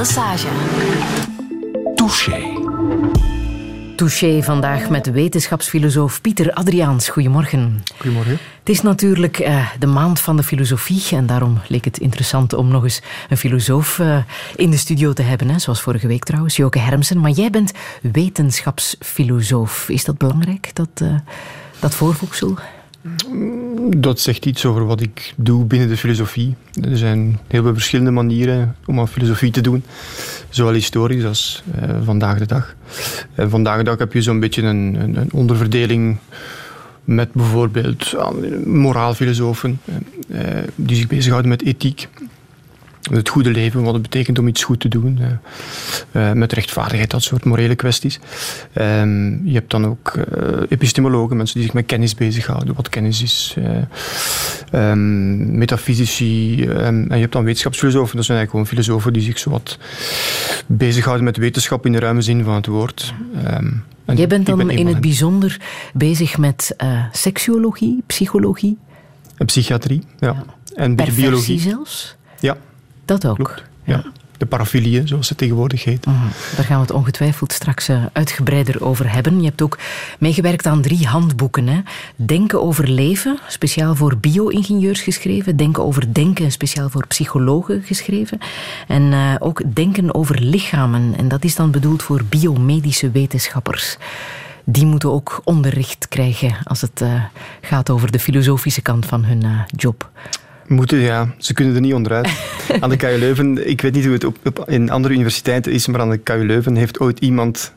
Massage. Touché. Touché vandaag met wetenschapsfilosoof Pieter Adriaans. Goedemorgen. Goedemorgen. Het is natuurlijk uh, de maand van de filosofie en daarom leek het interessant om nog eens een filosoof uh, in de studio te hebben, hè, zoals vorige week trouwens, Joke Hermsen. Maar jij bent wetenschapsfilosoof. Is dat belangrijk, dat, uh, dat voorvoegsel? Dat zegt iets over wat ik doe binnen de filosofie. Er zijn heel veel verschillende manieren om aan filosofie te doen. Zowel historisch als uh, vandaag de dag. En vandaag de dag heb je zo'n beetje een, een, onderverdeling met bijvoorbeeld moraalfilosofen uh, die zich bezighouden met ethiek het goede leven, wat het betekent om iets goed te doen. Uh, met rechtvaardigheid, dat soort morele kwesties. Um, je hebt dan ook uh, epistemologen, mensen die zich met kennis bezighouden, wat kennis is. Uh, um, metafysici. Um, en je hebt dan wetenschapsfilosofen, dat zijn eigenlijk gewoon filosofen die zich zo wat bezighouden met wetenschap in de ruime zin van het woord. Jij bent dan ben in het bijzonder bezig met seksuologie, psychologie? En psychiatrie, ja. ja. En Perversie biologie. zelfs? Ja. Dat ook. Klopt. Ja. De parafilieën, zoals ze tegenwoordig heet. Mm, daar gaan we het ongetwijfeld straks uh, uitgebreider over hebben. Je hebt ook meegewerkt aan drie handboeken. Hè? Denken over leven, speciaal voor bio-ingenieurs geschreven. Denken over denken, speciaal voor psychologen geschreven. En uh, ook Denken over lichamen. En dat is dan bedoeld voor biomedische wetenschappers die moeten ook onderricht krijgen als het uh, gaat over de filosofische kant van hun uh, job. Moeten, ja. Ze kunnen er niet onderuit. aan de KU Leuven, ik weet niet hoe het op, op, in andere universiteiten is, maar aan de KU Leuven heeft ooit iemand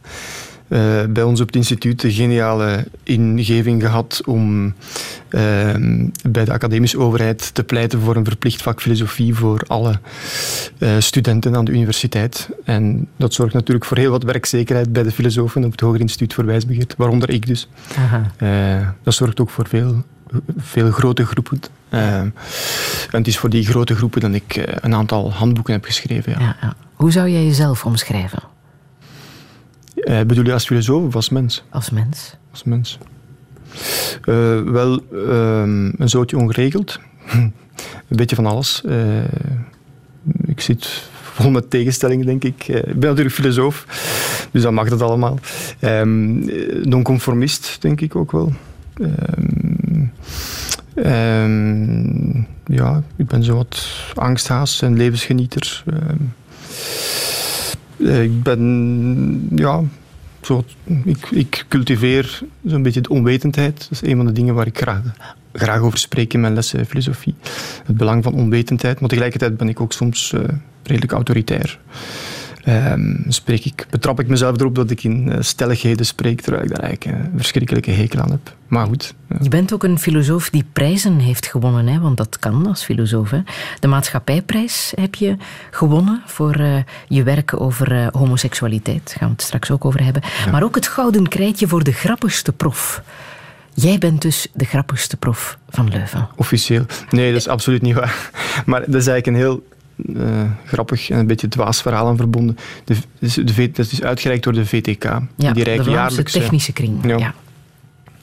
uh, bij ons op het instituut de geniale ingeving gehad om uh, bij de academische overheid te pleiten voor een verplicht vak filosofie voor alle uh, studenten aan de universiteit. En dat zorgt natuurlijk voor heel wat werkzekerheid bij de filosofen op het Hoger Instituut voor Wijsbegeerte, waaronder ik dus. dat zorgt ook voor veel veel grote groepen. Uh, en het is voor die grote groepen dat ik uh, een aantal handboeken heb geschreven. Ja. Ja, ja. Hoe zou jij jezelf omschrijven? Uh, bedoel je als filosoof of als mens? Als mens. Als mens. wel, ehm, een zootje ongeregeld. een beetje van alles. ik zit vol met tegenstellingen, denk ik. ik ben natuurlijk filosoof, dus dan mag dat allemaal. Um, nonconformist, denk ik ook wel. Um, um, ja, ik ben zo wat angsthaas en levensgenieter. Um, ik ben, ja, zo, ik, cultiveer zo'n beetje de onwetendheid. Dat is een van de dingen waar ik graag, graag over spreek in mijn lessen filosofie. Het belang van onwetendheid, maar tegelijkertijd ben ik ook soms uh, redelijk autoritair. Um, spreek ik, betrap ik mezelf erop dat ik in uh, stelligheden spreek, terwijl ik daar eigenlijk een verschrikkelijke hekel aan heb. Maar goed. Ja. Je bent ook een filosoof die prijzen heeft gewonnen, hè? want dat kan als filosoof. Hè? De Maatschappijprijs heb je gewonnen voor uh, je werk over uh, homoseksualiteit. Daar gaan we het straks ook over hebben. Ja. Maar ook het Gouden Krijtje voor de grappigste prof. Jij bent dus de grappigste prof van Leuven. Officieel. Nee, dat is absoluut niet waar. Maar dat is eigenlijk een heel uh, grappig en een beetje dwaas verhaal aan verbonden. De, de, dat is uitgereikt door de VTK. Ja, die de jaarlijks, Technische Kring. Ja. ja.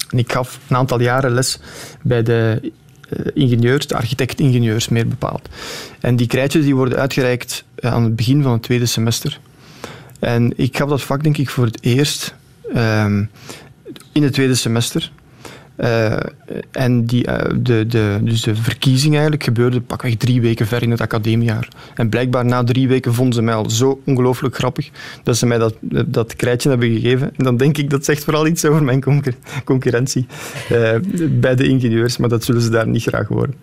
En ik gaf een aantal jaren les bij de uh, ingenieurs, de architect-ingenieurs meer bepaald. En die krijtjes die worden uitgereikt aan het begin van het tweede semester. En ik gaf dat vak denk ik voor het eerst um, in het tweede semester. Uh, en die, uh, de, de, dus de verkiezing eigenlijk gebeurde pakweg drie weken ver in het academiejaar. En blijkbaar na drie weken vonden ze mij al zo ongelooflijk grappig dat ze mij dat, dat krijtje hebben gegeven. En dan denk ik, dat zegt vooral iets over mijn concur concurrentie bij de ingenieurs, maar dat zullen ze daar niet graag horen.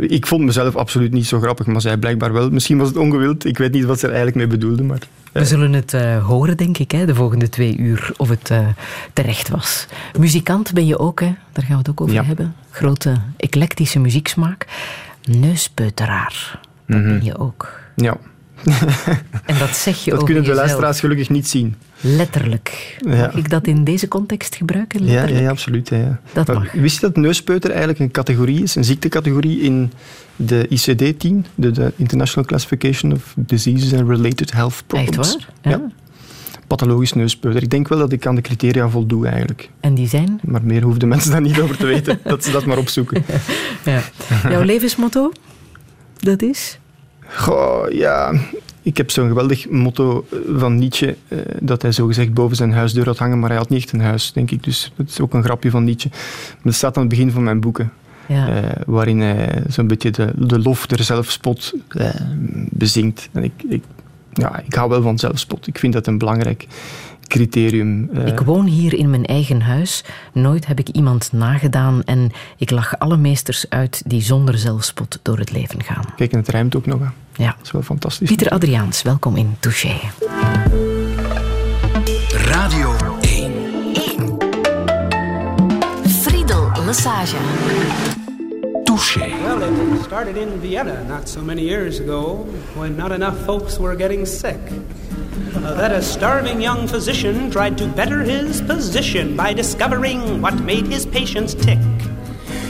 ik vond mezelf absoluut niet zo grappig, maar zij blijkbaar wel. Misschien was het ongewild, ik weet niet wat ze er eigenlijk mee bedoelden, maar... We zullen het uh, horen, denk ik, hè, de volgende twee uur, of het uh, terecht was. Muzikant ben je ook, hè? daar gaan we het ook over ja. hebben. Grote eclectische muzieksmaak. Neuspeuteraar, dat mm -hmm. ben je ook. Ja. en dat zeg je Dat over kunnen de jezelf. luisteraars gelukkig niet zien. Letterlijk. Mag ja. ik dat in deze context gebruiken? Ja, ja, absoluut. Ja. Dat mag. Wist je dat neuspeuter eigenlijk een categorie is, een ziektecategorie in de ICD-10, de, de, International Classification of Diseases and Related Health Problems? Echt waar? Ja. Pathologisch neuspeuter. Ik denk wel dat ik aan de criteria voldoe eigenlijk. En die zijn? Maar meer hoefden mensen daar niet over te weten. dat ze dat maar opzoeken. ja. Jouw levensmotto? Dat is? Goh, ja. Ik heb zo'n geweldig motto van Nietzsche, uh, dat hij zogezegd boven zijn huisdeur had hangen, maar hij had niet echt een huis, denk ik. Dus dat is ook een grapje van Nietzsche. Maar dat staat aan het begin van mijn boeken. Ja. Uh, waarin hij zo'n beetje de, de lof der zelfspot uh, bezingt. En ik, ik, ja, ik hou wel van zelfspot. Ik vind dat een belangrijk criterium. Uh... Ik woon hier in mijn eigen huis. Nooit heb ik iemand nagedaan en ik lach alle meesters uit die zonder zelfspot door het leven gaan. Kijk, en het rijmt ook nog. Hè. Ja. Dat is wel fantastisch. Pieter Adriaans, welkom in Touché. Radio 1. 1. Friedel Lassage. Touché. Well, it started in Vienna not so many years ago when not enough folks were getting sick. Uh, that a starving young physician tried to better his position by discovering what made his patients tick.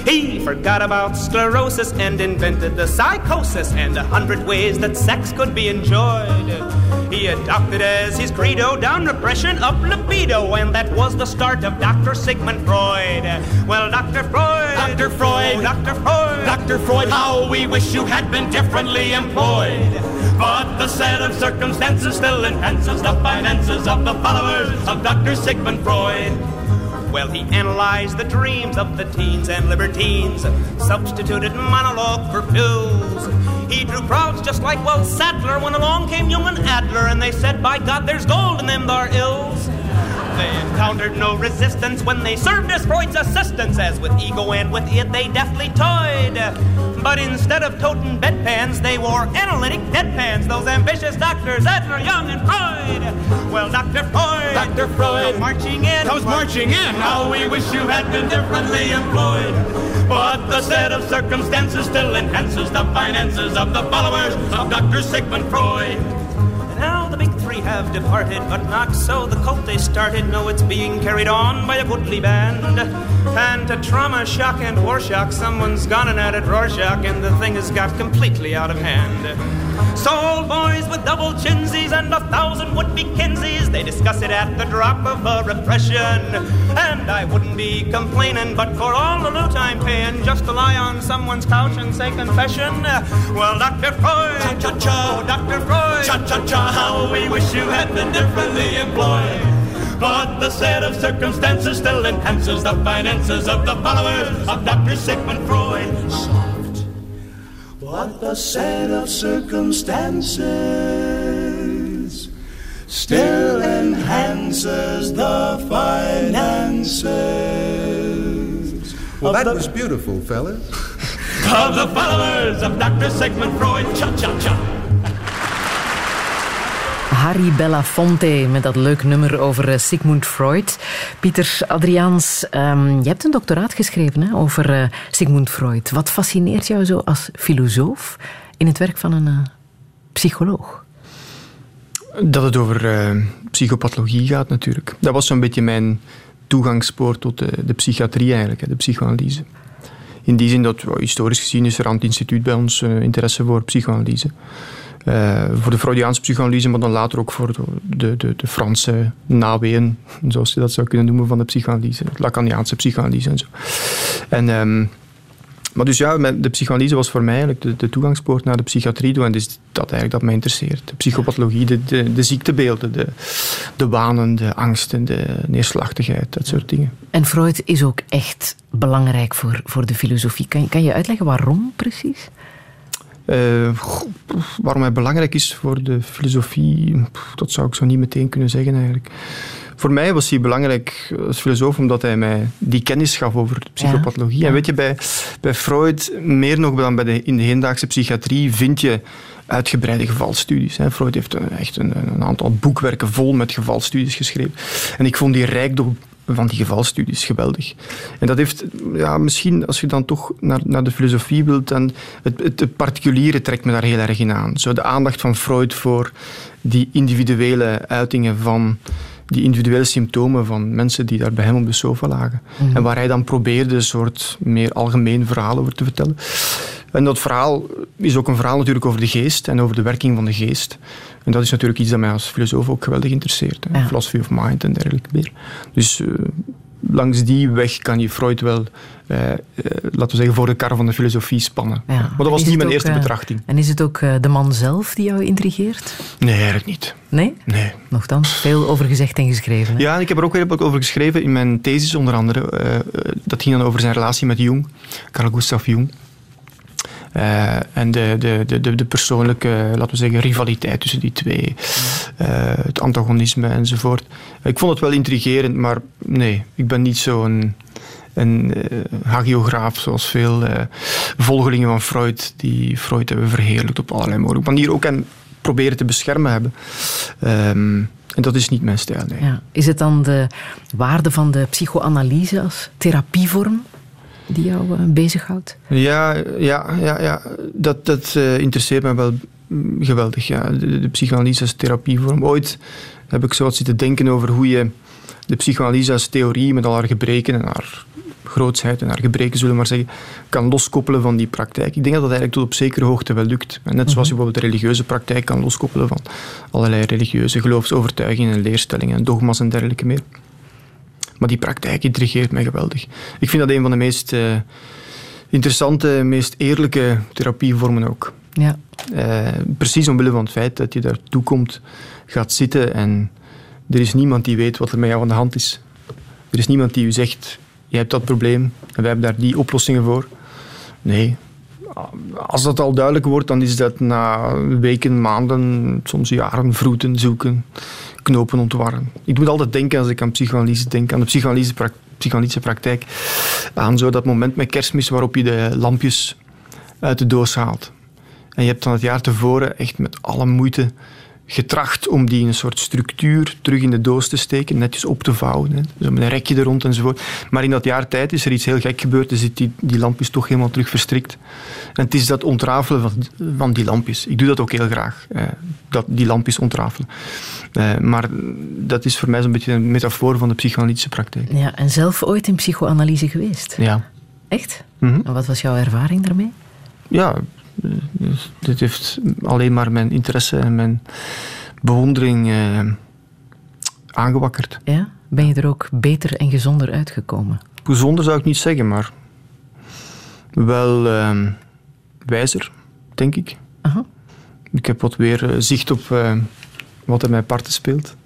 He forgot about sclerosis and invented the psychosis and a hundred ways that sex could be enjoyed. He adopted as his credo down repression of libido, and that was the start of Dr. Sigmund Freud. Well, Dr. Freud, Dr. Freud, oh, Dr. Freud, Dr. Freud, how we wish you had been differently employed. But the set of circumstances still enhances the finances of the followers of Dr. Sigmund Freud. Well, he analyzed the dreams of the teens and libertines, substituted monologue for pills. He drew crowds just like Walt Sadler when along came Jung Adler, and they said, By God, there's gold in them thar ills. They encountered no resistance when they served as Freud's assistants, as with ego and with it they deftly toyed. But instead of toting bedpans, they wore analytic deadpans. Those ambitious doctors, Adler, Young, and Freud. Well, Dr. Freud, Dr. Freud, marching in, comes marching in. How we wish you had been differently employed. But the set of circumstances still enhances the finances of the followers of Dr. Sigmund Freud. Have departed, but not so the cult they started. No, it's being carried on by a goodly band. And to trauma, shock, and war shock, someone's gone and added Rorschach, and the thing has got completely out of hand. So old boys with double chinsies and a thousand would-be Kinseys, they discuss it at the drop of a repression. And I wouldn't be complaining, but for all the loot I'm paying, just to lie on someone's couch and say confession. Well, Dr. Freud, Cha-cha-cha. oh, Dr. Freud, Cha-cha-cha, how we wish you had been differently employed. But the set of circumstances still enhances the finances of the followers of Dr. Sigmund Freud. Soft. But the set of circumstances still enhances the finances. Well, that was beautiful, fellas. Of the followers of Dr. Sigmund Freud. Cha-cha-cha. Harry Belafonte met dat leuk nummer over eh, Sigmund Freud. Pieter Adriaans, um, je hebt een doctoraat geschreven hè, over uh, Sigmund Freud. Wat fascineert jou zo als filosoof in het werk van een uh, psycholoog? Dat het over uh, psychopathologie gaat natuurlijk. Dat was zo'n beetje mijn toegangspoort tot de, de psychiatrie eigenlijk, de psychoanalyse. In die zin dat historisch gezien is er aan het instituut bij ons interesse voor psychoanalyse. Uh, voor de Freudiaanse psychoanalyse, maar dan later ook voor de, de, de Franse naweeën, zoals je dat zou kunnen noemen, van de psychoanalyse, de Lacaniaanse psychoanalyse en zo. En, um, maar dus ja, de psychoanalyse was voor mij eigenlijk de, de toegangspoort naar de psychiatrie toe en dus dat eigenlijk dat mij interesseert. De psychopathologie, de, de, de ziektebeelden, de, de wanen, de angsten, de neerslachtigheid, dat soort dingen. En Freud is ook echt belangrijk voor, voor de filosofie. Kan, kan je uitleggen waarom precies? Uh, waarom hij belangrijk is voor de filosofie, dat zou ik zo niet meteen kunnen zeggen eigenlijk. Voor mij was hij belangrijk als filosoof omdat hij mij die kennis gaf over de psychopathologie. Ja. En weet je, bij, bij Freud, meer nog dan bij de, in de hedendaagse psychiatrie, vind je uitgebreide gevalstudies. Freud heeft echt een, een, aantal boekwerken vol met gevalstudies geschreven. En ik vond die rijkdom van die gevalstudies geweldig. En dat heeft, ja, misschien als je dan toch naar, naar de filosofie wilt, dan het, het, het particuliere trekt me daar heel erg in aan. Zo de aandacht van Freud voor die individuele uitingen van die individuele symptomen van mensen die daar bij hem op de sofa lagen. En waar hij dan probeerde een soort meer algemeen verhaal over te vertellen. En dat verhaal is ook een verhaal natuurlijk over de geest en over de werking van de geest. En dat is natuurlijk iets dat mij als filosoof ook geweldig interesseert. Ja. Philosophy of mind en dergelijke meer. Dus uh, langs die weg kan je Freud wel, eh, eh, laten we zeggen, voor de kar van de filosofie spannen. Ja. Maar dat was niet mijn ook, eerste eh, betrachting. En is het ook eh, de man zelf die jou intrigeert? Nee, eigenlijk niet. Nee? Nee. Nochtans, veel over gezegd en geschreven. hè? Ja, ik heb er ook weer wat over geschreven in mijn thesis, onder andere. Eh, eh, dat ging dan over zijn relatie met Jung, Carl Gustav Jung. Eh, en de, de, de, de, persoonlijke, laten we zeggen, rivaliteit tussen die twee. Eh, het antagonisme enzovoort. Ik vond het wel intrigerend, maar nee, ik ben niet zo'n een eh, hagiograaf zoals veel volgelingen van Freud, die Freud hebben verheerlijkt op allerlei mogelijke manieren. Ook en proberen te beschermen hebben. Ehm, en dat is niet mijn stijl. Ja. Is het dan de waarde van de psychoanalyse als therapievorm die jou eh, bezighoudt? Ja, ja, ja, ja. dat, dat eh, interesseert me wel mm, geweldig. Ja. De, de psychoanalyse als therapievorm. Ooit heb ik zo wat zitten denken over hoe je de psychoanalyse als theorie met al haar gebreken en haar grootsheid en haar gebreken, zullen we maar zeggen, kan loskoppelen van die praktijk. Ik denk dat dat eigenlijk tot op zekere hoogte wel lukt. En net zoals je bijvoorbeeld de religieuze praktijk kan loskoppelen van allerlei religieuze geloofsovertuigingen en leerstellingen en dogma's en dergelijke meer. Maar die praktijk intrigeert mij geweldig. Ik vind dat een van de meest eh, interessante, meest eerlijke therapievormen ook. Ja. Eh, precies omwille van het feit dat je daartoe komt, gaat zitten en er is niemand die weet wat er met jou aan de hand is. Er is niemand die u zegt, jij hebt dat probleem en wij hebben daar die oplossingen voor. Nee. Als dat al duidelijk wordt, dan is dat na weken, maanden, soms jaren vroeten, zoeken, knopen ontwarren. Ik moet altijd denken, als ik aan psychoanalyse denk, aan de psychoanalyse praktijk, aan zo dat moment met kerstmis waarop je de lampjes uit de doos haalt. En je hebt dan het jaar tevoren echt met alle moeite getracht om die in een soort structuur terug in de doos te steken, netjes op te vouwen. Hè. Zo met een rekje er rond enzovoort. Maar in dat jaar tijd is er iets heel gek gebeurd. Zit die, die lampjes toch helemaal terug verstrikt. En het is dat ontrafelen van, van die lampjes. Ik doe dat ook heel graag, eh, dat, die lampjes ontrafelen. Eh, maar dat is voor mij zo'n beetje een metafoor van de psychoanalytische praktijk. ja. En zelf ooit in psychoanalyse geweest? Ja. Echt? Mhm. En wat was jouw ervaring daarmee? ja, dus dit heeft alleen maar mijn interesse en mijn bewondering eh, aangewakkerd. Ja? Ben je er ook beter en gezonder uitgekomen? Gezonder zou ik niet zeggen, maar wel eh, wijzer, denk ik. Aha. Ik heb wat weer eh, zicht op eh, wat er met parten speelt,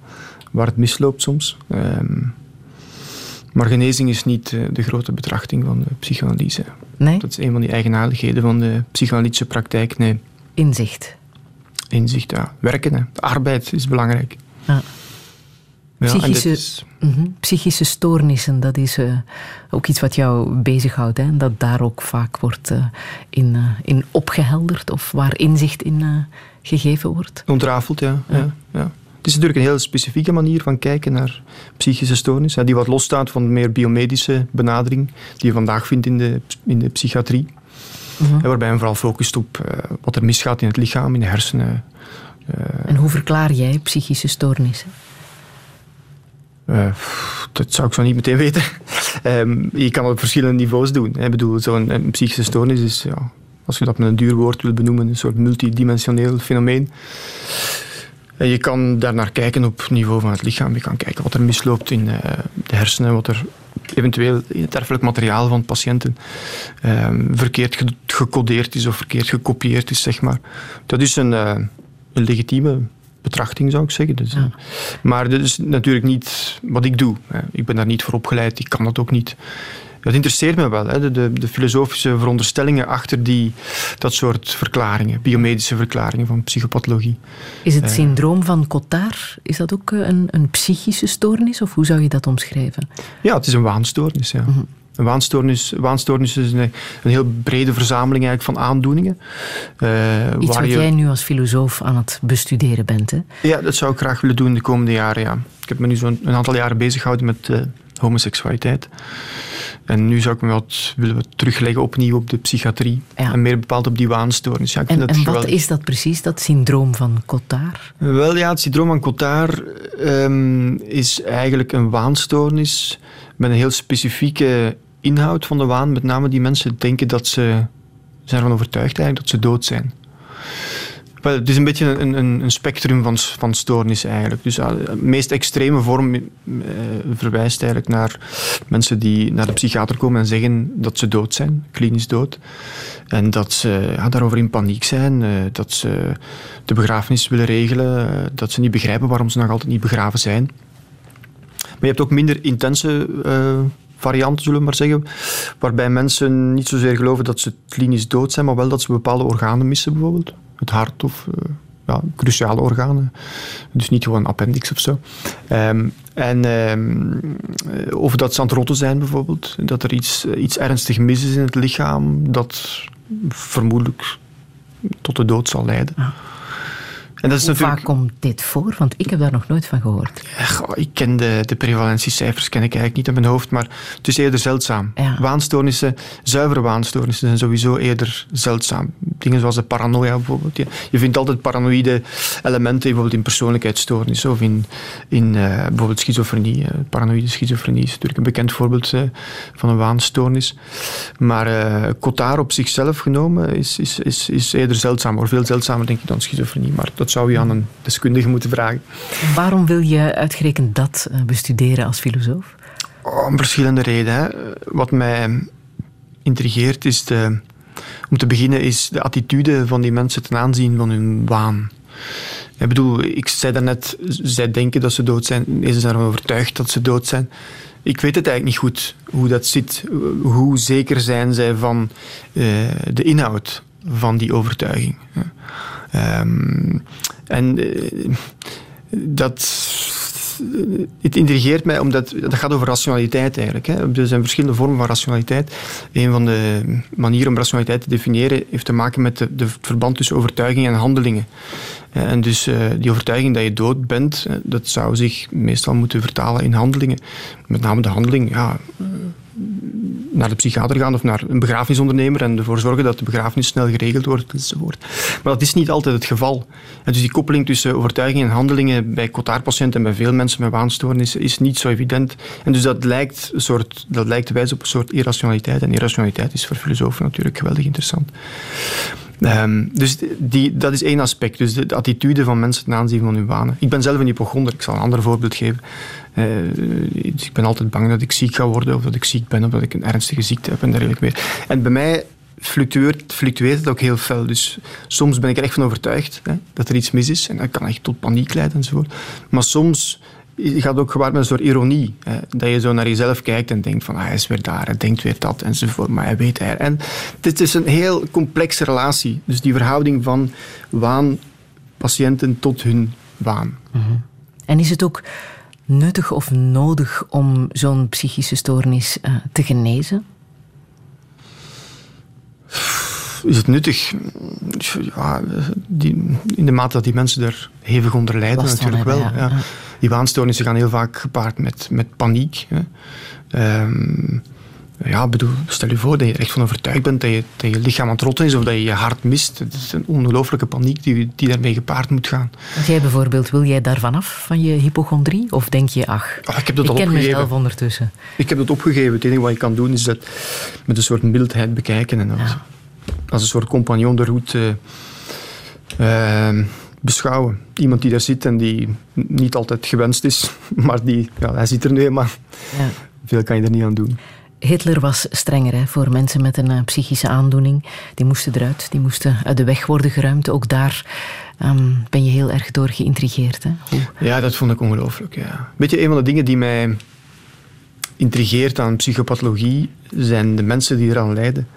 waar het misloopt soms. Ehm, maar genezing is niet de grote betrachting van de psychoanalyse. Nee? Dat is een van die eigenaardigheden van de psychoanalytische praktijk. Nee, Inzicht. inzicht, ja. Werken, hè. De arbeid is belangrijk. Ja. Ja, Psychische, is- Mhm. Psychische stoornissen, dat is eh, ook iets wat jou bezighoudt. Hè? Dat daar ook vaak wordt eh, in, eh, in opgehelderd of waar inzicht in gegeven wordt. Ontrafeld, ja. ja. Ja, Het is natuurlijk een heel specifieke manier van kijken naar psychische stoornis, hè, die wat losstaat van de meer biomedische benadering die je vandaag vindt in de, in de psychiatrie. Mhm. Waarbij men vooral focust op eh, wat er misgaat in het lichaam, in de hersenen. En hoe verklaar jij psychische stoornissen? Eh, dat zou ik zo niet meteen weten. Ehm, je kan het op verschillende niveaus doen. Ik bedoel, zo'n een psychische stoornis is, ja, als je dat met een duur woord wil benoemen, een soort multidimensioneel fenomeen. Je kan daarnaar kijken op niveau van het lichaam. Je kan kijken wat er misloopt in eh, de hersenen, wat er eventueel in het erfelijk materiaal van patiënten ehm, verkeerd ge- gecodeerd is of verkeerd gekopieerd is, zeg maar. Dat is een, eh, een legitieme betrachting, zou ik zeggen. Dus, eh, Maar dat is natuurlijk niet wat ik doe. Ik ben daar niet voor opgeleid, ik kan dat ook niet. Dat interesseert me wel, hè. De, de, de filosofische veronderstellingen achter die, dat soort verklaringen, biomedische verklaringen van psychopathologie. Is het Eh. syndroom van Cotard, is dat ook eh, een, een psychische stoornis? Of hoe zou je dat omschrijven? Ja, het is een waanstoornis. Ja. Een waanstoornis, waanstoornis is een, een heel brede verzameling eigenlijk van aandoeningen. eh, Iets waar wat je- jij nu als filosoof aan het bestuderen bent. Hè? Ja, dat zou ik graag willen doen de komende jaren. Ja. Ik heb me nu zo'n een aantal jaren bezig gehouden met homoseksualiteit. En nu zou ik me wat willen terugleggen opnieuw op de psychiatrie. Ja. En meer bepaald op die waanstoornis. Ja, ik vind En, dat en wat is dat precies, dat syndroom van Cotard? Wel ja, het syndroom van Cotard ehm, is eigenlijk een waanstoornis met een heel specifieke inhoud van de waan. Met name die mensen denken dat ze zijn ervan overtuigd eigenlijk dat ze dood zijn. Wel, het is een beetje een, een, een spectrum van, van stoornissen eigenlijk. Dus de meest extreme vorm uh, verwijst eigenlijk naar mensen die naar de psychiater komen en zeggen dat ze dood zijn, klinisch dood. En dat ze daarover in paniek zijn, uh, dat ze de begrafenis willen regelen, dat ze niet begrijpen waarom ze nog altijd niet begraven zijn. Maar je hebt ook minder intense varianten, zullen we maar zeggen, waarbij mensen niet zozeer geloven dat ze klinisch dood zijn, maar wel dat ze bepaalde organen missen bijvoorbeeld het hart of uh, ja, cruciale organen. Dus niet gewoon een appendix of zo. Um, en um, of dat ze aan het rotten zijn bijvoorbeeld. Dat er iets, iets ernstig mis is in het lichaam dat vermoedelijk tot de dood zal leiden. Ja. En dat is Hoe natuurlijk... vaak komt dit voor? Want ik heb daar nog nooit van gehoord. Ja, ik ken de, de prevalentiecijfers ken ik eigenlijk niet in mijn hoofd, maar het is eerder zeldzaam. Ja. Waanstoornissen, zuivere waanstoornissen zijn sowieso eerder zeldzaam. Dingen zoals de paranoia bijvoorbeeld. Je, je vindt altijd paranoïde elementen bijvoorbeeld in persoonlijkheidsstoornissen of in, in uh, bijvoorbeeld schizofrenie. Uh, paranoïde schizofrenie is natuurlijk een bekend voorbeeld uh, van een waanstoornis. Maar Cotard op zichzelf genomen is, is, is, is eerder zeldzaam, of veel zeldzamer denk ik dan schizofrenie. Maar dat zou je aan een deskundige moeten vragen. Waarom wil je uitgerekend dat eh, bestuderen als filosoof? Oh, om verschillende redenen. Wat mij intrigeert is de, om te beginnen is de attitude van die mensen ten aanzien van hun waan. Ik bedoel, ik zei daarnet, zij denken dat ze dood zijn, ze zijn ervan overtuigd dat ze dood zijn. Ik weet het eigenlijk niet goed hoe dat zit. Hoe zeker zijn zij van uh, de inhoud van die overtuiging? Um, en uh, dat het intrigeert mij omdat dat gaat over rationaliteit eigenlijk. Hè. Er zijn verschillende vormen van rationaliteit. Een van de manieren om rationaliteit te definiëren heeft te maken met de, verband tussen overtuiging en handelingen. En dus uh, die overtuiging dat je dood bent, dat zou zich meestal moeten vertalen in handelingen. Met name de handeling, ja, naar de psychiater gaan of naar een begrafenisondernemer en ervoor zorgen dat de begrafenis snel geregeld wordt enzovoort. Maar dat is niet altijd het geval. En dus die koppeling tussen overtuiging en handelingen bij Cotard-patiënten en bij veel mensen met waanstoornissen is niet zo evident. En dus dat lijkt, een soort, dat lijkt wijzen op een soort irrationaliteit. En irrationaliteit is voor filosofen natuurlijk geweldig interessant. Um, dus die, dat is één aspect. Dus de, de, attitude van mensen ten aanzien van hun wanen. Ik ben zelf een hypochonder. Ik zal een ander voorbeeld geven. Uh, ik ben altijd bang dat ik ziek ga worden, of dat ik ziek ben, of dat ik een ernstige ziekte heb en dergelijke meer. En bij mij fluctueert, fluctueert het ook heel fel. Dus soms ben ik er echt van overtuigd hè, dat er iets mis is. En dat kan echt tot paniek leiden enzovoort. Maar soms gaat ook gewaar met een soort ironie. Hè, dat je zo naar jezelf kijkt en denkt van ah, hij is weer daar, hij denkt weer dat enzovoort, maar hij weet hij. En dit is een heel complexe relatie. Dus die verhouding van waanpatiënten tot hun waan. -hmm. En is het ook nuttig of nodig om zo'n psychische stoornis uh, te genezen? Is het nuttig? Ja, die, in de mate dat die mensen er hevig onder lijden, natuurlijk wel. Ja. Ja. Die waanstoornissen gaan heel vaak gepaard met, met paniek. Hè. Um, ja, bedoel, stel je voor dat je er echt van overtuigd bent dat je, dat je lichaam aan het rotten is of dat je je hart mist. Het is een ongelooflijke paniek die, die daarmee gepaard moet gaan. Want jij bijvoorbeeld, wil jij daarvan af, van je hypochondrie? Of denk je, ach, ach ik, heb dat ik ken opgegeven. mezelf ondertussen? Ik heb dat opgegeven. Het enige wat je kan doen is dat met een soort mildheid bekijken. En als, ja. als een soort compagnon de route uh, uh, beschouwen. Iemand die daar zit en die niet altijd gewenst is, maar die, ja, hij zit er nu eenmaal. Ja. Veel kan je er niet aan doen. Hitler was strenger hè, voor mensen met een uh, psychische aandoening. Die moesten eruit, die moesten uit de weg worden geruimd. Ook daar um, ben je heel erg door geïntrigeerd. Hè? Ja, dat vond ik ongelooflijk. Ja. Weet je, een van de dingen die mij intrigeert aan psychopathologie zijn de mensen die eraan lijden.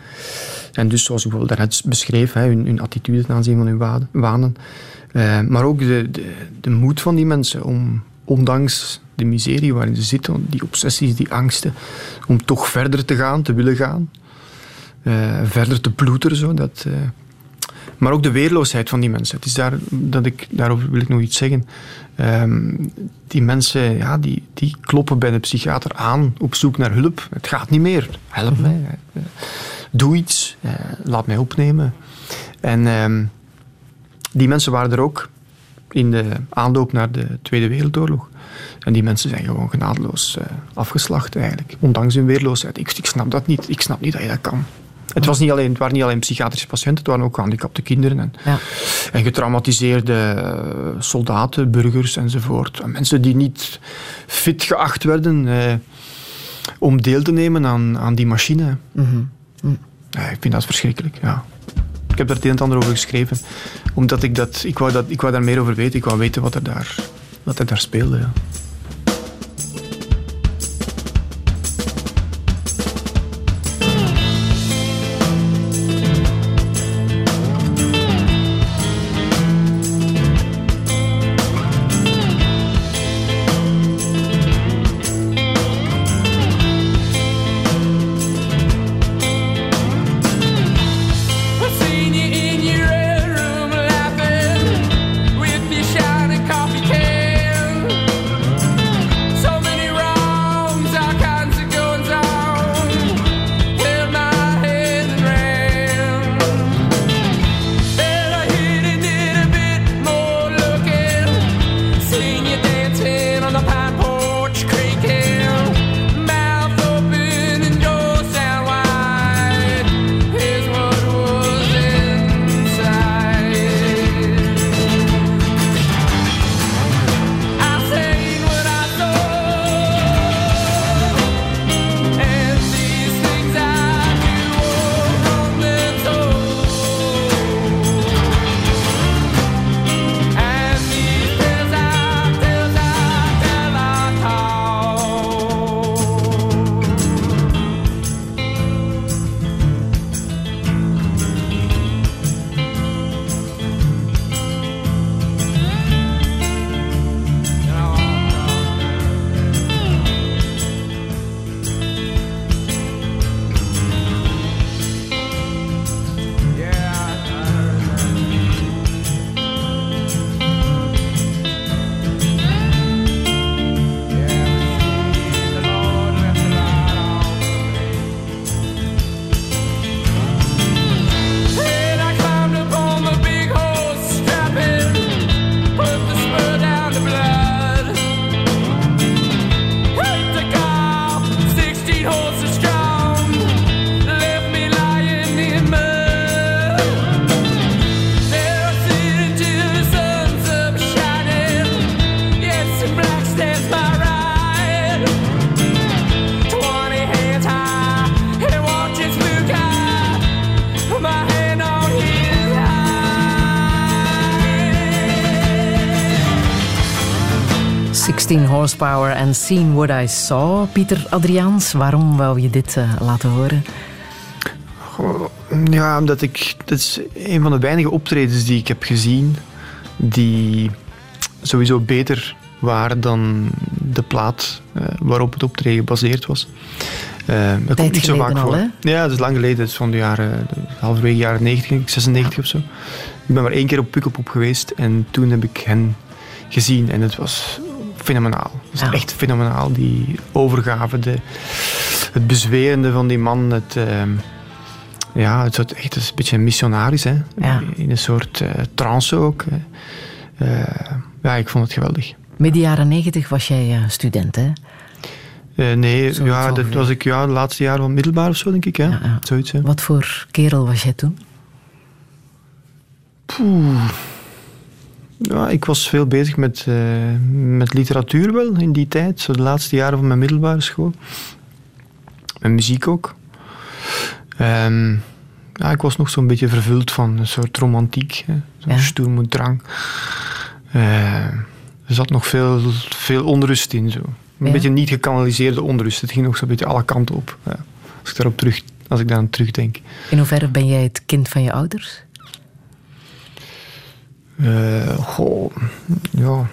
En dus, zoals ik bijvoorbeeld daarnet beschreef, hè, hun, hun attitude ten aanzien van hun wanen. Uh, maar ook de, de moed van die mensen om, ondanks de miserie waarin ze zitten, die obsessies, die angsten, om toch verder te gaan, te willen gaan. Uh, verder te ploeteren. Zo, dat, uh, maar ook de weerloosheid van die mensen. Het is daar, dat ik, daarover wil ik nog iets zeggen. Um, die mensen ja, die, die kloppen bij de psychiater aan op zoek naar hulp. Het gaat niet meer. Help mij. Doe iets. Laat mij opnemen. En um, die mensen waren er ook in de aanloop naar de Tweede Wereldoorlog. En die mensen zijn gewoon genadeloos uh, afgeslacht eigenlijk. Ondanks hun weerloosheid. Ik, ik, snap dat niet. Ik snap niet dat je dat kan. Het, was niet alleen, het waren niet alleen psychiatrische patiënten, het waren ook gehandicapte kinderen en, Ja. en getraumatiseerde eh, soldaten, burgers enzovoort. En Mensen die niet fit geacht werden eh, om deel te nemen aan, aan die machine. Ja, ik vind dat verschrikkelijk, ja. Ik heb daar het een en ander over geschreven, omdat ik dat, ik wou, dat, ik wou daar meer over weten. Ik wou weten wat er daar, wat er daar speelde. Ja. Horsepower en Seen What I Saw. Pieter Adriaans, waarom wou je dit eh, laten horen? Ja, omdat ik... Dat is een van de weinige optredens die ik heb gezien die sowieso beter waren dan de plaat eh, waarop het optreden gebaseerd was. Eh, dat komt niet zo vaak al, voor. Ja, dat is lang geleden. Het is van de jaren, halverwege jaren 90, denk ik, 96 of zo. Ik ben maar één keer op Pukkelpop geweest en toen heb ik hen gezien en het was fenomenaal. Ja. echt fenomenaal, die overgave, de, het bezwerende van die man, het... ehm, ja, het, soort, echt, het is een beetje missionarisch, hè? Ja. In een soort eh, trance ook. Eh, ja, ik vond het geweldig. Midden jaren 90 was jij eh, student, hè? Nee, ja, dat was ik ja, de laatste jaren van middelbaar of zo, denk ik. Hè? Ja, ja. Zoiets, hè. Wat voor kerel was jij toen? Poeh. Ja, ik was veel bezig met, eh, met literatuur wel in die tijd, zo de laatste jaren van mijn middelbare school. Met muziek ook. Ehm, ja, ik was nog zo'n beetje vervuld van een soort romantiek, zo'n Ja. stoermoedrang. Eh, er zat nog veel, veel onrust in. Zo. Een Ja. beetje niet gekanaliseerde onrust. Het ging nog zo'n beetje alle kanten op. Ja. Als ik daarop terug, als ik daar aan terugdenk. In hoeverre ben jij het kind van je ouders? Eh, goh, ja,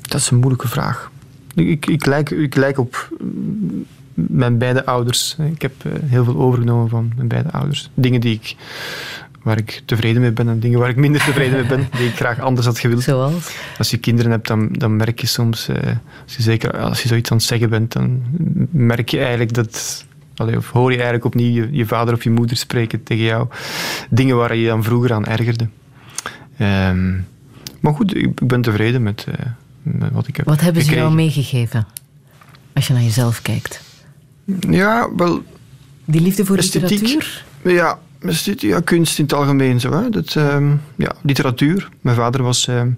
dat is een moeilijke vraag. Ik, ik, lijk, ik lijk op mm, mijn beide ouders. Ik heb eh, heel veel overgenomen van mijn beide ouders. Dingen die ik, waar ik tevreden mee ben en dingen waar ik minder tevreden mee ben, die ik graag anders had gewild. Zoals? Als je kinderen hebt, dan, dan merk je soms, eh, als je zeker als je zoiets aan het zeggen bent, dan merk je eigenlijk dat, allee, of hoor je eigenlijk opnieuw je, je vader of je moeder spreken tegen jou. Dingen waar je je dan vroeger aan ergerde. Ehm, maar goed, ik, ben tevreden met, eh, met wat ik heb Wat hebben ze jou gekregen. meegegeven? Als je naar jezelf kijkt. Ja, wel, Die liefde voor Esthetiek. literatuur? Ja, ja, kunst in het algemeen zo. Hè. Dat, ehm, ja, literatuur. Mijn vader was... ehm,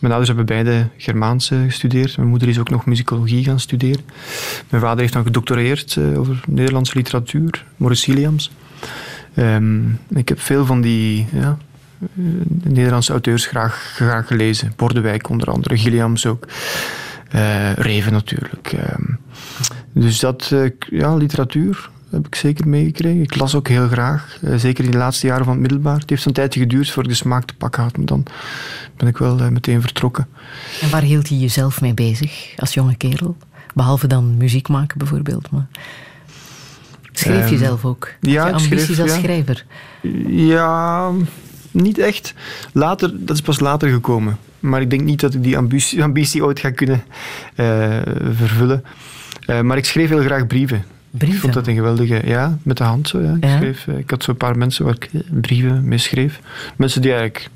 mijn ouders hebben beide Germaans eh, gestudeerd. Mijn moeder is ook nog muzikologie gaan studeren. Mijn vader heeft dan gedoctoreerd eh, over Nederlandse literatuur. Maurice Williams. Ik heb veel van die ja, Nederlandse auteurs graag, graag gelezen. Bordewijk onder andere, Gilliams ook. Eh, Reven natuurlijk. Ehm, dus dat, eh, ja, literatuur heb ik zeker meegekregen. Ik las ook heel graag, eh, zeker in de laatste jaren van het middelbaar. Het heeft een tijdje geduurd voor ik de smaak te pakken had, maar dan ben ik wel meteen vertrokken. En waar hield je jezelf mee bezig als jonge kerel? Behalve dan muziek maken bijvoorbeeld. Maar... Schreef je Ehm, zelf ook? ja, je schreef, ambities als ja. schrijver? Ja, niet echt. Later, dat is pas later gekomen. Maar ik denk niet dat ik die ambitie, ambitie ooit ga kunnen eh, vervullen. Eh, maar ik schreef heel graag brieven. Brieven? Ik vond dat een geweldige... Ja, met de hand zo. Ja. Ik, Ja? schreef, eh, ik had zo'n paar mensen waar ik brieven mee schreef. Mensen die eigenlijk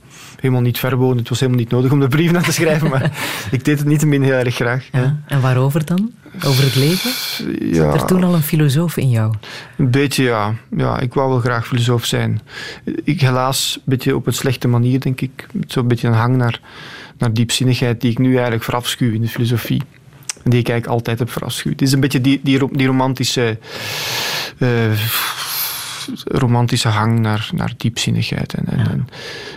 helemaal niet ver. Het was helemaal niet nodig om de brieven aan te schrijven. maar ik deed het niettemin heel erg graag. Ja. Ja. En waarover dan? Over het leven? Ja. Zat er toen al een filosoof in jou? Een beetje, ja. ja. Ik wou wel graag filosoof zijn. Ik helaas een beetje op een slechte manier, denk ik. Zo'n beetje een hang naar, naar diepzinnigheid die ik nu eigenlijk verafschuw in de filosofie. En die ik eigenlijk altijd heb verafschuwd. Het is een beetje die, die romantische... eh, romantische hang naar, naar diepzinnigheid en, en,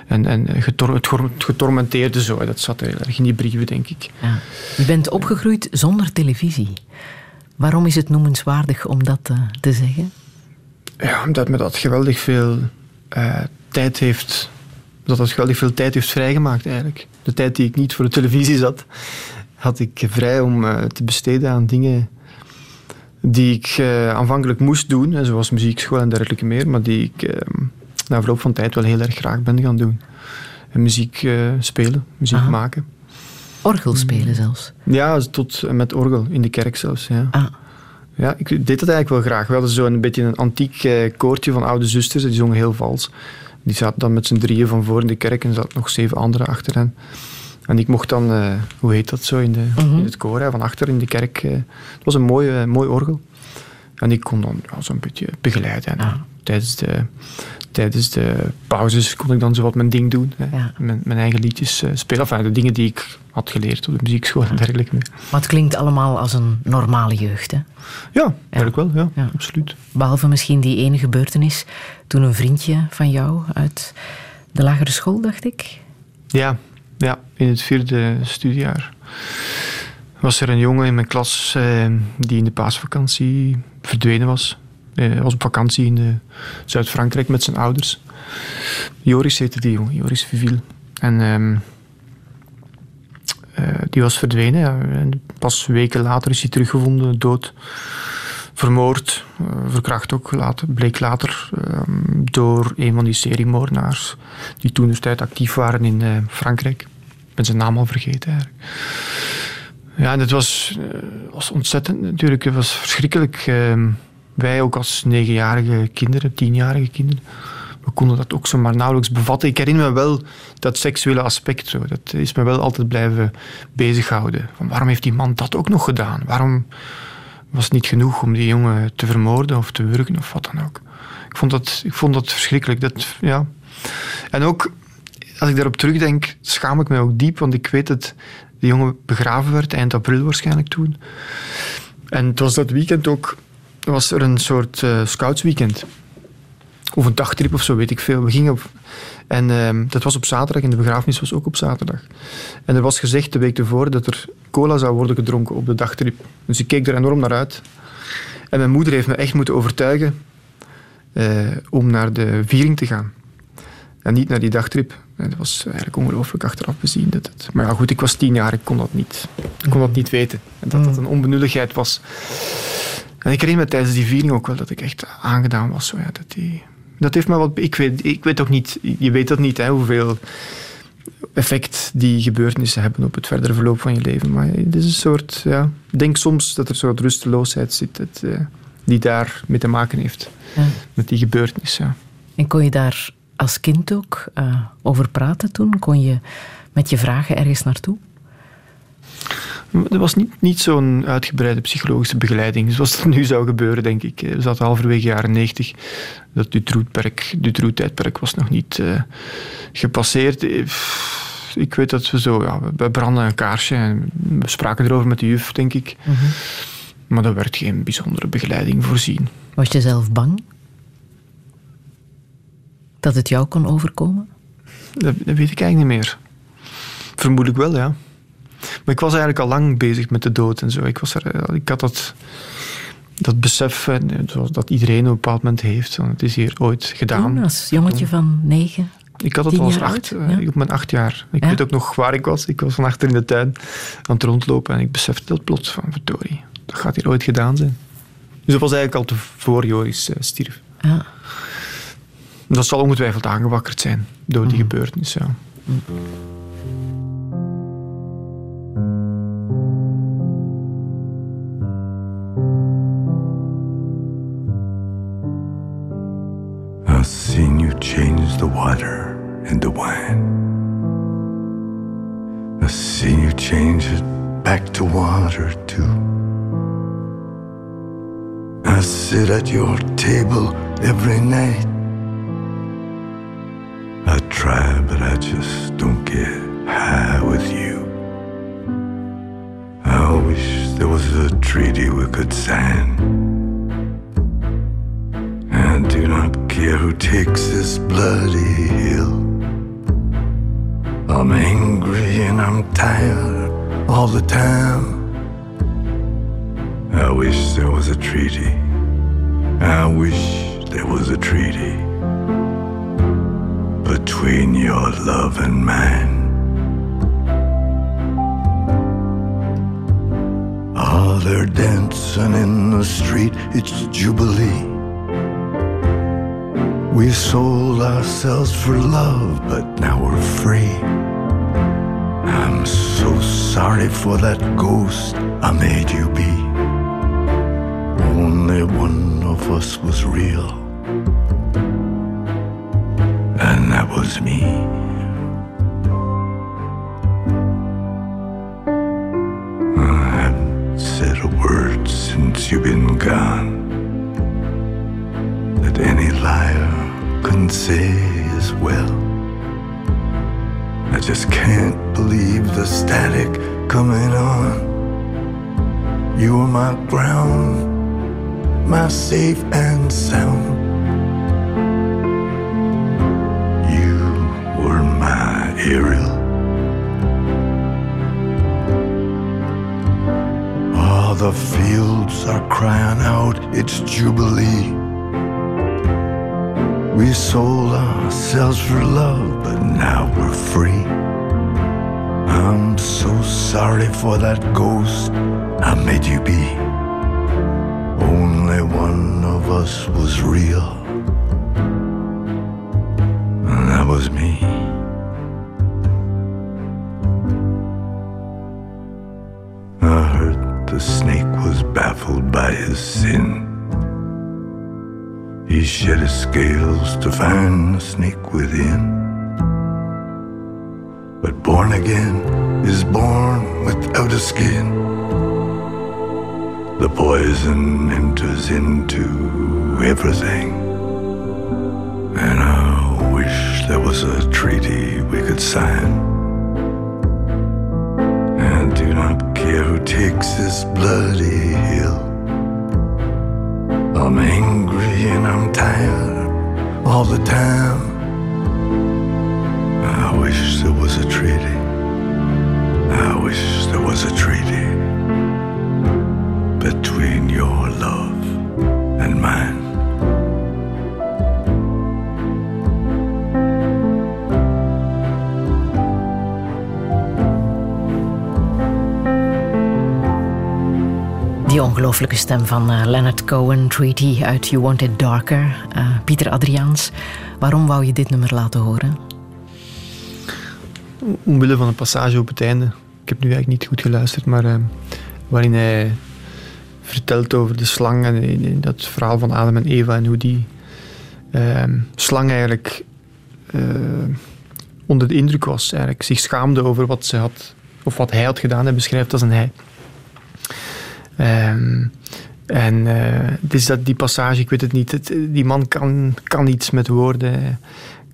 en, en, en getor- het getormenteerde zo. Dat zat heel erg in die brieven, denk ik. Ja. Je bent opgegroeid zonder televisie. Waarom is het noemenswaardig om dat eh, te zeggen? Ja, omdat me dat geweldig veel eh, tijd heeft. Dat het geweldig veel tijd heeft vrijgemaakt eigenlijk. De tijd die ik niet voor de televisie zat, had ik vrij om eh, te besteden aan dingen die ik eh, aanvankelijk moest doen, hè, zoals muziekschool en dergelijke meer, maar die ik eh, na verloop van tijd wel heel erg graag ben gaan doen. En muziek eh, spelen, muziek Aha. maken. Orgel spelen zelfs. Ja, tot en met orgel in de kerk zelfs. Ja. Ah, Ja, ik deed dat eigenlijk wel graag. We hadden zo'n beetje een antiek koortje van oude zusters, die zongen heel vals. Die zaten dan met z'n drieën van voor in de kerk en er zaten nog zeven anderen achter hen. En ik mocht dan, eh, hoe heet dat zo, in, de, in het koor, hè, van achter in de kerk. eh, het was een mooi, mooi orgel. En ik kon dan ja, zo'n beetje begeleiden. En, tijdens, de, tijdens de pauzes kon ik dan zo wat mijn ding doen. Hè. Ja. Mijn, mijn eigen liedjes eh, spelen. Enfin, de dingen die ik had geleerd op de muziekschool en dergelijke meer. maar het klinkt allemaal als een normale jeugd. Hè? Ja, eigenlijk wel. Ja, Ja. absoluut. Behalve misschien die ene gebeurtenis toen een vriendje van jou uit de lagere school, dacht ik. Ja, ja, in het vierde studiejaar was er een jongen in mijn klas eh, die in de paasvakantie verdwenen was. Eh, Hij was op vakantie in eh, Zuid-Frankrijk met zijn ouders. Joris heette die jongen, Joris Vivil. En ehm, eh, die was verdwenen. En pas weken later is hij teruggevonden, dood. Vermoord, eh, verkracht ook, later, bleek later ehm, door een van die seriemoordenaars die toen de tijd actief waren in eh, Frankrijk. Ik ben zijn naam al vergeten eigenlijk. Ja, en was, eh, was ontzettend natuurlijk. Het was verschrikkelijk. Ehm, wij ook als negenjarige kinderen, tienjarige kinderen, we konden dat ook zomaar nauwelijks bevatten. Ik herinner me wel dat seksuele aspect, dat is me wel altijd blijven bezighouden. Van waarom heeft die man dat ook nog gedaan? Waarom was niet genoeg om die jongen te vermoorden of te wurgen of wat dan ook? Ik vond dat, ik vond dat verschrikkelijk. Dat, ja. En ook, als ik daarop terugdenk, schaam ik me ook diep, want ik weet dat die jongen begraven werd, eind april waarschijnlijk toen. En het was dat weekend ook, was er een soort eh, scoutsweekend. Of een dagtrip of zo, weet ik veel. We gingen op, en ehm, dat was op zaterdag en de begrafenis was ook op zaterdag. En er was gezegd de week ervoor dat er cola zou worden gedronken op de dagtrip. Dus ik keek er enorm naar uit. En mijn moeder heeft me echt moeten overtuigen eh, om naar de viering te gaan. En niet naar die dagtrip. En dat was eigenlijk ongelooflijk achteraf bezien. Dat het, maar ja, goed, ik was tien jaar, ik kon dat niet, ik kon dat niet weten. En dat dat een onbenulligheid was. En ik herinner me tijdens die viering ook wel dat ik echt aangedaan was. Ja, dat, die, dat heeft me wat... Ik weet, ik weet ook niet, je weet dat niet, hè, hoeveel effect die gebeurtenissen hebben op het verdere verloop van je leven. Maar het is een soort... Ja, ik denk soms dat er een soort rusteloosheid zit dat, eh, die daar mee te maken heeft. Ja. Met die gebeurtenissen. ja. En kon je daar als kind ook eh, over praten toen? Kon je met je vragen ergens naartoe? Er was niet, niet zo'n uitgebreide psychologische begeleiding zoals dat nu zou gebeuren, denk ik. We zaten halverwege jaren 90. Dat Dutroux-tijdperk was nog niet uh, gepasseerd. Ik weet dat we zo... Ja, we branden een kaarsje en we spraken erover met de juf, denk ik. Mm -hmm. Maar er werd geen bijzondere begeleiding voorzien. Was je zelf bang? Dat het jou kon overkomen? Dat, dat weet ik eigenlijk niet meer. Vermoedelijk wel, ja. Maar ik was eigenlijk al lang bezig met de dood en zo. Ik, was er, ik had dat, dat besef dat iedereen op een bepaald moment heeft. Want het is hier ooit gedaan. Toen, als jongetje van negen? Ik had het al als acht, ja? op mijn acht jaar. Ik ja? weet ook nog waar ik was. Ik was van achter in de tuin aan het rondlopen en ik besefte dat plots van, verdorie, dat gaat hier ooit gedaan zijn. Dus dat was eigenlijk al te voor Joris uh, stierf. Ja. Dat zal ongetwijfeld aangewakkerd zijn door die mm. gebeurtenis, ja. Mm. You change the water into wine. I've seen you change it back to water too. I sit at your table every night. I try, but I just don't get high with you. I wish there was a treaty we could sign who takes this bloody hill. I'm angry and I'm tired all the time. I wish there was a treaty. I wish there was a treaty between your love and mine. Ah, they're dancing in the street, it's Jubilee. We sold ourselves for love, but now we're free. I'm so sorry for that ghost I made you be. Only one of us was real, and that was me. I haven't said a word since you've been gone. That any liar couldn't say as well. I just can't believe the static coming on. You were my ground, my safe and sound. You were my Ariel. All the fields are crying out, it's Jubilee. We sold ourselves for love, but now we're free. I'm so sorry for that ghost I made you be. Only one of us was real, again is born without a skin. The poison enters into everything. And I wish there was a treaty we could sign. And do not care who takes this bloody hill. I'm angry and I'm tired all the time. I wish there was a treaty. Was a treaty between your love and mine. Die ongelooflijke stem van uh, Leonard Cohen, Treaty uit You Want It Darker. Uh, Pieter Adriaans, waarom wou je dit nummer laten horen? Omwille van een passage op het einde. Ik heb nu eigenlijk niet goed geluisterd, maar uh, waarin hij vertelt over de slang en dat verhaal van Adam en Eva en hoe die slang eigenlijk onder de indruk was, eigenlijk zich schaamde over wat ze had of wat hij had gedaan, hij beschrijft als een hij. Ehm, en eh, het is dat die passage, ik weet het niet, die man kan, kan iets met woorden,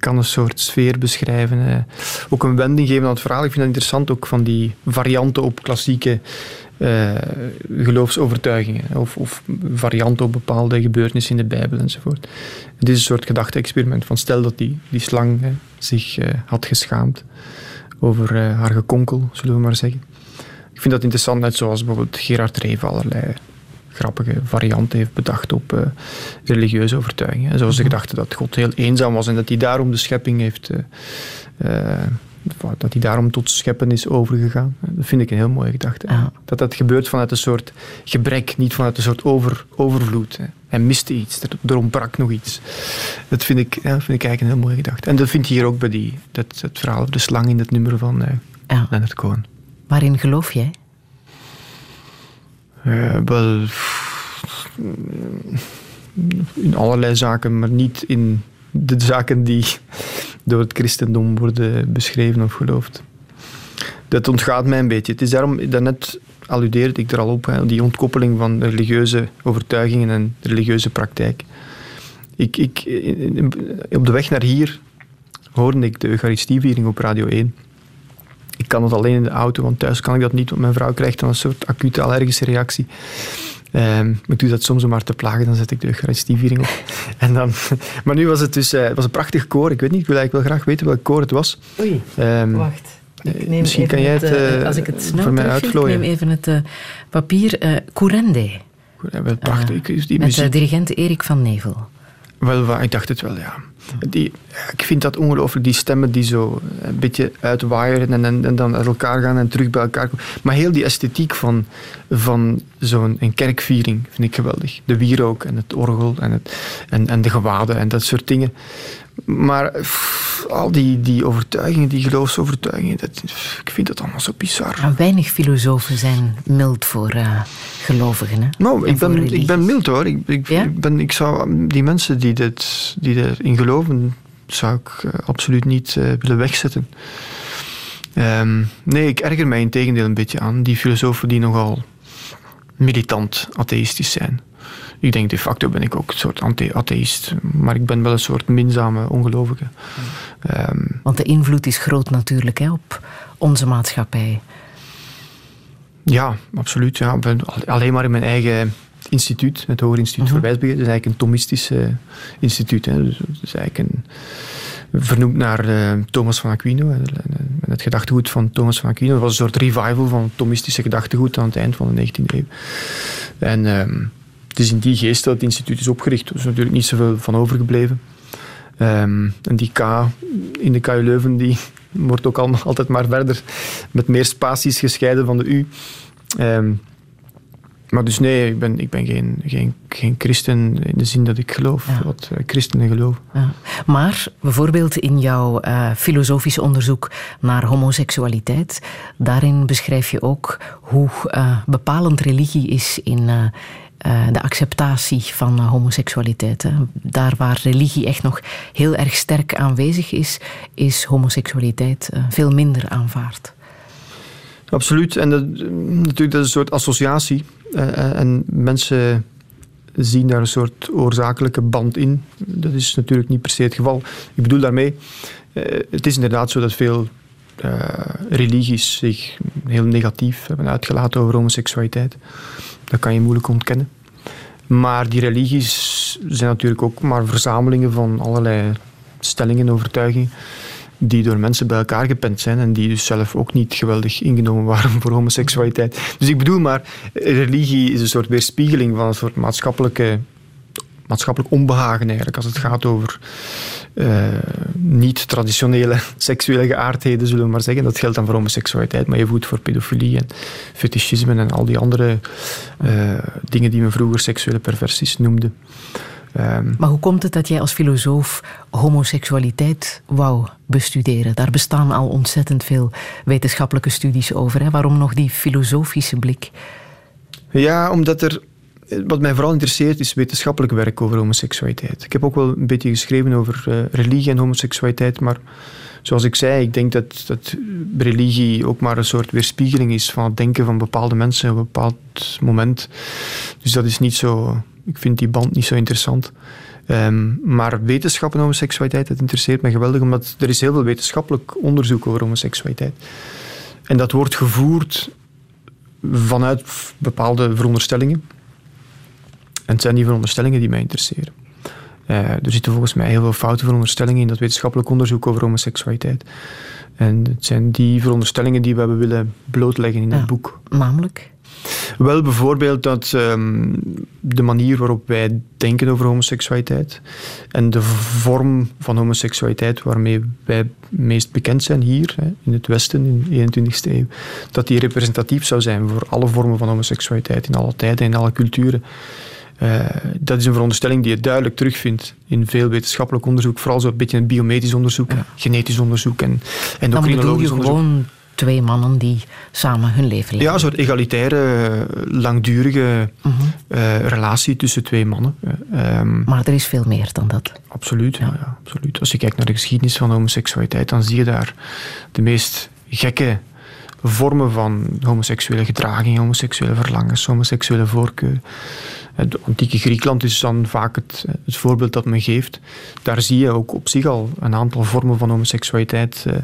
kan een soort sfeer beschrijven. eh. ook een wending geven aan het verhaal. Ik vind dat interessant, ook van die varianten op klassieke eh, geloofsovertuigingen. Of, of varianten op bepaalde gebeurtenissen in de Bijbel enzovoort. Het is een soort gedachte-experiment van stel dat die, die slang zich eh, had geschaamd over haar gekonkel, zullen we maar zeggen. Ik vind dat interessant, net zoals bijvoorbeeld Gerard Reven allerlei grappige varianten heeft bedacht op eh, religieuze overtuigingen. Zoals de gedachte dat God heel eenzaam was en dat hij daarom de schepping heeft... eh, eh, dat hij daarom tot scheppen is overgegaan. Dat vind ik een heel mooie gedachte. Dat dat gebeurt vanuit een soort gebrek, niet vanuit een soort over, overvloed. hè. Hij miste iets, er, ontbrak nog iets. Dat vind ik, ja, vind ik eigenlijk een heel mooie gedachte. En dat vind je hier ook bij die, dat, het verhaal over de slang in het nummer van Ja. Leonard Cohen. Waarin geloof jij? Eh, wel, in allerlei zaken, maar niet in de zaken die door het christendom worden beschreven of geloofd. Dat ontgaat mij een beetje. Het is daarom, daarnet alludeerde ik er al op, die ontkoppeling van religieuze overtuigingen en religieuze praktijk. Ik, ik, op de weg naar hier hoorde ik de Eucharistieviering op Radio 1. Ik kan het alleen in de auto, want thuis kan ik dat niet, want mijn vrouw krijgt dan een soort acute allergische reactie. Maar ik doe dat soms om haar te plagen, dan zet ik de Eucharistieviering op. En dan, maar nu was het dus eh, het was een prachtig koor. Ik weet niet, ik wil eigenlijk wel graag weten welk koor het was. Oei, Ehm, wacht. Ik eh, neem misschien kan jij het, eh, als ik het snel voor mij ik neem even het eh, papier. Courende, prachtig. Die met muziek. dirigent Erik van Nevel. Wel, ik dacht het wel, ja. Die, ik vind dat ongelooflijk, die stemmen die zo een beetje uitwaaieren en, en, dan uit elkaar gaan en terug bij elkaar komen. Maar heel die esthetiek van, van zo'n kerkviering vind ik geweldig. De wierook en het orgel en, het, en, en de gewaden en dat soort dingen. Maar pff, al die, die overtuigingen, die geloofsovertuigingen, dat, pff, ik vind dat allemaal zo bizar. Maar weinig filosofen zijn mild voor eh, gelovigen. Hè? Nou, En ik ben, ik ben mild hoor. Ik, ik, Ja? ik, ben, ik zou die mensen die, dit, die erin geloven, zou ik eh, absoluut niet eh, willen wegzetten. Ehm, nee, ik erger mij in tegendeel een beetje aan die filosofen die nogal militant atheïstisch zijn. Ik denk de facto ben ik ook een soort anti-atheïst, maar ik ben wel een soort minzame ongelovige. Ehm, Want de invloed is groot natuurlijk hè, op onze maatschappij. Ja, absoluut. Ja. Alleen maar in mijn eigen instituut, het Hoger Instituut voor Wijsbegeer. Dat is eigenlijk een Thomistisch instituut. Hè. Dus, het is eigenlijk een, vernoemd naar eh, Thomas van Aquino. En Het gedachtegoed van Thomas van Aquino. Dat was een soort revival van Thomistische gedachtegoed aan het eind van de 19e eeuw. En ehm, het is in die geest dat het instituut is opgericht. Er is natuurlijk niet zoveel van overgebleven. Ehm, en die K in de KU Leuven die wordt ook allemaal, altijd maar verder met meer spaties gescheiden van de U. Ehm, maar dus nee, ik ben, ik ben geen, geen, geen christen in de zin dat ik geloof Ja. wat eh, christenen geloven. Ja. Maar bijvoorbeeld in jouw eh, filosofisch onderzoek naar homoseksualiteit, daarin beschrijf je ook hoe eh, bepalend religie is in eh, de acceptatie van eh, homoseksualiteit. Hè. Daar waar religie echt nog heel erg sterk aanwezig is, is homoseksualiteit eh, veel minder aanvaard. Absoluut. En dat, natuurlijk, dat is een soort associatie. En mensen zien daar een soort oorzakelijke band in. Dat is natuurlijk niet per se het geval. Ik bedoel daarmee, het is inderdaad zo dat veel religies zich heel negatief hebben uitgelaten over homoseksualiteit. Dat kan je moeilijk ontkennen. Maar die religies zijn natuurlijk ook maar verzamelingen van allerlei stellingen, overtuigingen die door mensen bij elkaar gepend zijn en die dus zelf ook niet geweldig ingenomen waren voor homoseksualiteit. Dus ik bedoel maar, religie is een soort weerspiegeling van een soort maatschappelijke, maatschappelijk onbehagen eigenlijk, als het gaat over eh, niet-traditionele seksuele geaardheden, zullen we maar zeggen. Dat geldt dan voor homoseksualiteit, maar je voelt voor pedofilie en fetischisme en al die andere eh, dingen die men vroeger seksuele perversies noemde. Ehm, Maar hoe komt het dat jij als filosoof homoseksualiteit wou bestuderen? Daar bestaan al ontzettend veel wetenschappelijke studies over. Hè? Waarom nog die filosofische blik? Ja, omdat er. Wat mij vooral interesseert is wetenschappelijk werk over homoseksualiteit. Ik heb ook wel een beetje geschreven over eh, religie en homoseksualiteit, maar zoals ik zei, ik denk dat, dat religie ook maar een soort weerspiegeling is van het denken van bepaalde mensen op een bepaald moment. Dus dat is niet zo... Ik vind die band niet zo interessant. Ehm, maar wetenschap en homoseksualiteit, dat interesseert me geweldig, omdat er is heel veel wetenschappelijk onderzoek over homoseksualiteit. En dat wordt gevoerd vanuit bepaalde veronderstellingen. En het zijn die veronderstellingen die mij interesseren. Uh, er zitten volgens mij heel veel foute veronderstellingen in dat wetenschappelijk onderzoek over homoseksualiteit. En het zijn die veronderstellingen die we hebben willen blootleggen in ja, het boek. Namelijk? Wel bijvoorbeeld dat um, de manier waarop wij denken over homoseksualiteit en de vorm van homoseksualiteit waarmee wij meest bekend zijn hier hè, in het Westen in de 21ste eeuw, dat die representatief zou zijn voor alle vormen van homoseksualiteit in alle tijden en in alle culturen. Uh, dat is een veronderstelling die je duidelijk terugvindt in veel wetenschappelijk onderzoek, vooral zo'n beetje biomedisch onderzoek, ja. genetisch onderzoek en endocrinologisch onderzoek. Gewoon twee mannen die samen hun leven leiden. Ja, een soort egalitaire, langdurige uh -huh. uh, relatie tussen twee mannen. Um, maar er is veel meer dan dat. Absoluut, ja. Ja, absoluut. Als je kijkt naar de geschiedenis van homoseksualiteit, dan zie je daar de meest gekke vormen van homoseksuele gedraging, homoseksuele verlangens, homoseksuele voorkeur. Het antieke Griekenland is dan vaak het, het, voorbeeld dat men geeft. Daar zie je ook op zich al een aantal vormen van homoseksualiteit eh,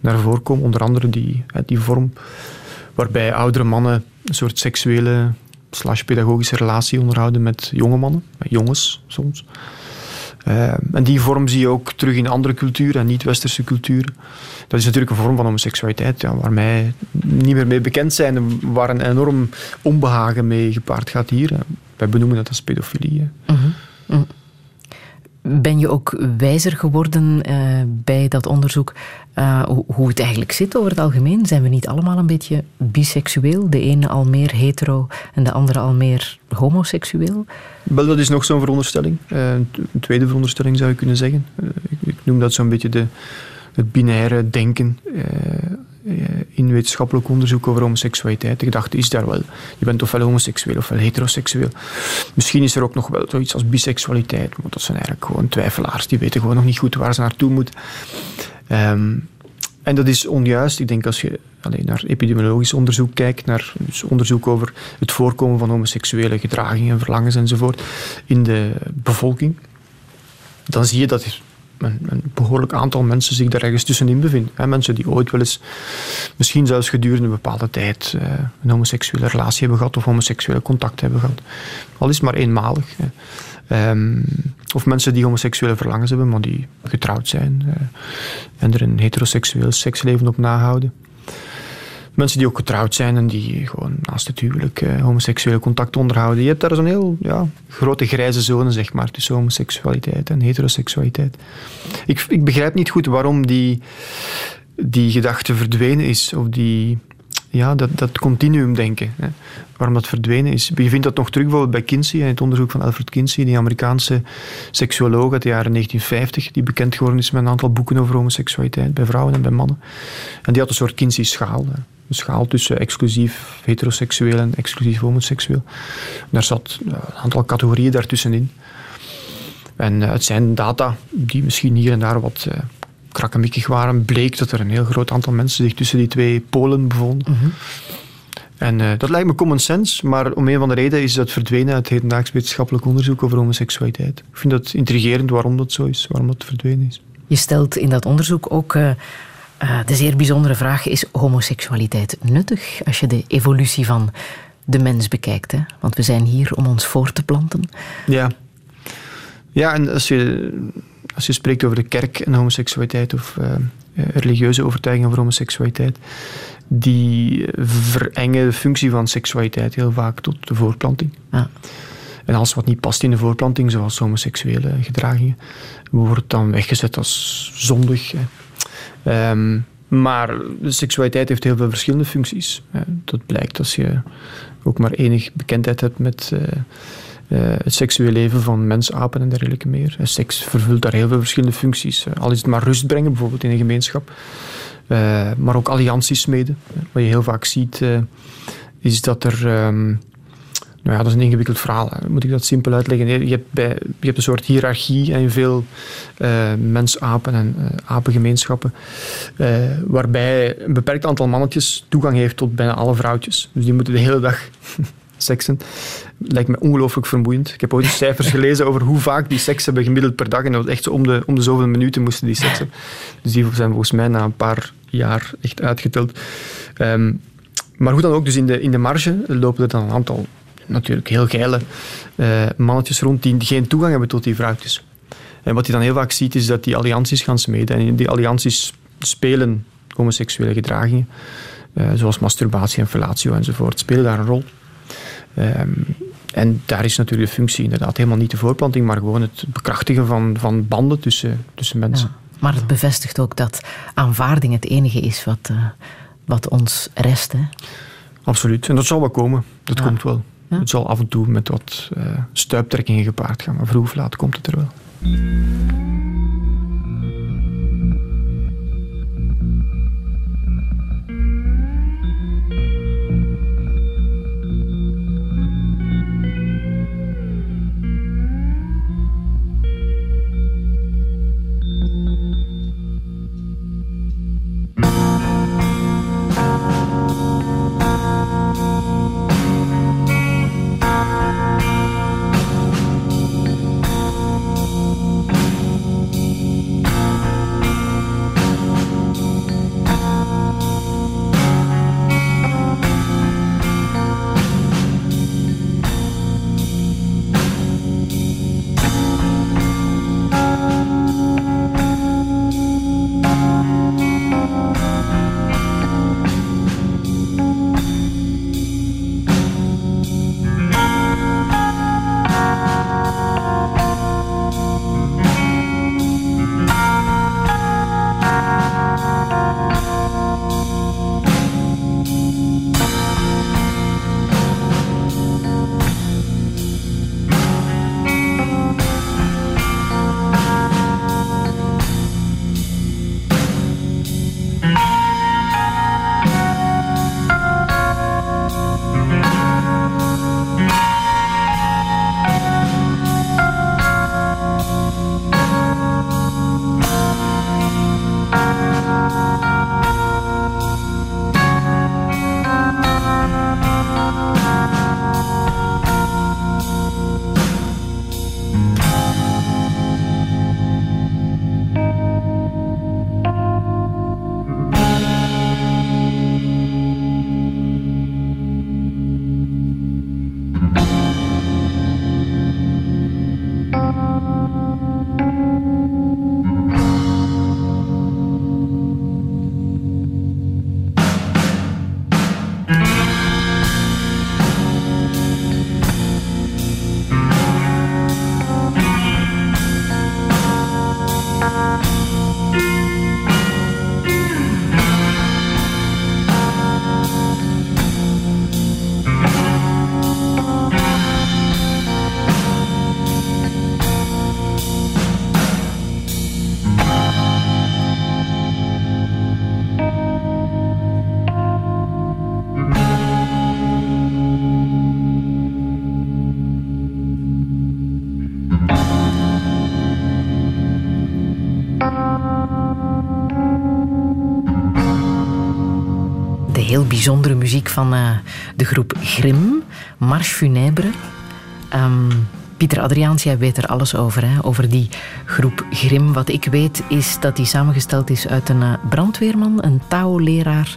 naar voren komen. Onder andere die, die vorm waarbij oudere mannen een soort seksuele slash pedagogische relatie onderhouden met jonge mannen, met jongens soms. Uh, en die vorm zie je ook terug in andere culturen en niet-westerse culturen. Dat is natuurlijk een vorm van homoseksualiteit waar wij niet meer mee bekend zijn waar een enorm onbehagen mee gepaard gaat hier. Wij benoemen dat als pedofilie. Uh. Ben je ook wijzer geworden uh, bij dat onderzoek uh, hoe het eigenlijk zit over het algemeen? Zijn we niet allemaal een beetje biseksueel? De ene al meer hetero en de andere al meer homoseksueel? Wel, dat is nog zo'n veronderstelling. Uh, een tweede veronderstelling zou je kunnen zeggen. Ik, ik, noem dat zo'n beetje de, het binaire denken in wetenschappelijk onderzoek over homoseksualiteit. Ik dacht, is daar wel? Je bent ofwel homoseksueel ofwel heteroseksueel. Misschien is er ook nog wel zoiets als biseksualiteit, maar dat zijn eigenlijk gewoon twijfelaars. Die weten gewoon nog niet goed waar ze naartoe moeten. Um, en dat is onjuist. Ik denk als je alleen naar epidemiologisch onderzoek kijkt, naar dus onderzoek over het voorkomen van homoseksuele gedragingen, verlangens enzovoort in de bevolking, dan zie je dat een, behoorlijk aantal mensen zich daar ergens tussenin bevinden. Hè? Mensen die ooit wel eens, misschien zelfs gedurende een bepaalde tijd, uh, een homoseksuele relatie hebben gehad of homoseksuele contact hebben gehad. Al is maar eenmalig. Um, of mensen die homoseksuele verlangens hebben, maar die getrouwd zijn uh, en er een heteroseksueel seksleven op nahouden. Mensen die ook getrouwd zijn en die gewoon naast het huwelijk uh, homoseksuele contact onderhouden. Je hebt daar zo'n heel ja, grote grijze zone zeg maar, tussen homoseksualiteit en heteroseksualiteit. Ik, ik begrijp niet goed waarom die, die gedachte verdwenen is. Of die, ja, dat, dat continuum denken. Hè. Waarom dat verdwenen is. Je vindt dat nog terug bijvoorbeeld bij Kinsey, in het onderzoek van Alfred Kinsey, die Amerikaanse seksuoloog uit de jaren 1950, die bekend geworden is met een aantal boeken over homoseksualiteit, bij vrouwen en bij mannen. En die had een soort Kinsey-schaal. Een schaal tussen exclusief heteroseksueel en exclusief homoseksueel. Daar zat een aantal categorieën daartussenin. En het zijn data die misschien hier en daar wat krakkemikkig waren, bleek dat er een heel groot aantal mensen zich tussen die twee polen bevonden. Mhm. En uh, dat lijkt me common sense, maar om een van de redenen is dat verdwenen uit hedendaags wetenschappelijk onderzoek over homoseksualiteit. Ik vind dat intrigerend waarom dat zo is, waarom dat verdwenen is. Je stelt in dat onderzoek ook uh, uh, de zeer bijzondere vraag: is homoseksualiteit nuttig als je de evolutie van de mens bekijkt? Hè? Want we zijn hier om ons voor te planten. Ja. Ja, en als je als je spreekt over de kerk en homoseksualiteit of uh, religieuze overtuigingen over homoseksualiteit, die verengen de functie van seksualiteit heel vaak tot de voorplanting. Ja. En alles wat niet past in de voorplanting, zoals homoseksuele gedragingen, wordt dan weggezet als zondig. Um, maar de seksualiteit heeft heel veel verschillende functies. Dat blijkt als je ook maar enig bekendheid hebt met uh, uh, het seksueel leven van mens, apen en dergelijke meer. Seks vervult daar heel veel verschillende functies. Al is het maar rust brengen, bijvoorbeeld in een gemeenschap. Uh, maar ook allianties smeden. Wat je heel vaak ziet, uh, is dat er um, Nou ja, dat is een ingewikkeld verhaal. Moet ik dat simpel uitleggen? Je hebt, bij, je hebt een soort hiërarchie in veel eh mensapen en eh, apengemeenschappen, eh, waarbij een beperkt aantal mannetjes toegang heeft tot bijna alle vrouwtjes. Dus die moeten de hele dag seksen. Lijkt me ongelooflijk vermoeiend. Ik heb ooit cijfers gelezen over hoe vaak die seks hebben gemiddeld per dag. En dat was echt zo om de, om de zoveel minuten moesten die seksen. Dus die zijn volgens mij na een paar jaar echt uitgeteld. Ehm, maar hoe dan ook, dus in de, in de marge lopen er dan een aantal natuurlijk heel geile eh, mannetjes rond die geen toegang hebben tot die vrouwtjes. En wat je dan heel vaak ziet, is dat die allianties gaan smeden. En in die allianties spelen homoseksuele gedragingen, eh, zoals masturbatie en fellatio enzovoort, spelen daar een rol. Ehm, en daar is natuurlijk de functie inderdaad helemaal niet de voorplanting, maar gewoon het bekrachtigen van, van banden tussen, tussen mensen. Ja. Maar het bevestigt ook dat aanvaarding het enige is wat, eh, wat ons rest. Hè. Absoluut. En dat zal wel komen. Dat Ja. komt wel. Ja. Het zal af en toe met wat eh, stuiptrekkingen gepaard gaan, maar vroeg of laat komt het er wel. De heel bijzondere muziek van eh, de groep Grim, Marche Funèbre. Ehm, Pieter Adriaans, jij weet er alles over, hè? over die groep Grim. Wat ik weet is dat die samengesteld is uit een eh, brandweerman, een Tao-leraar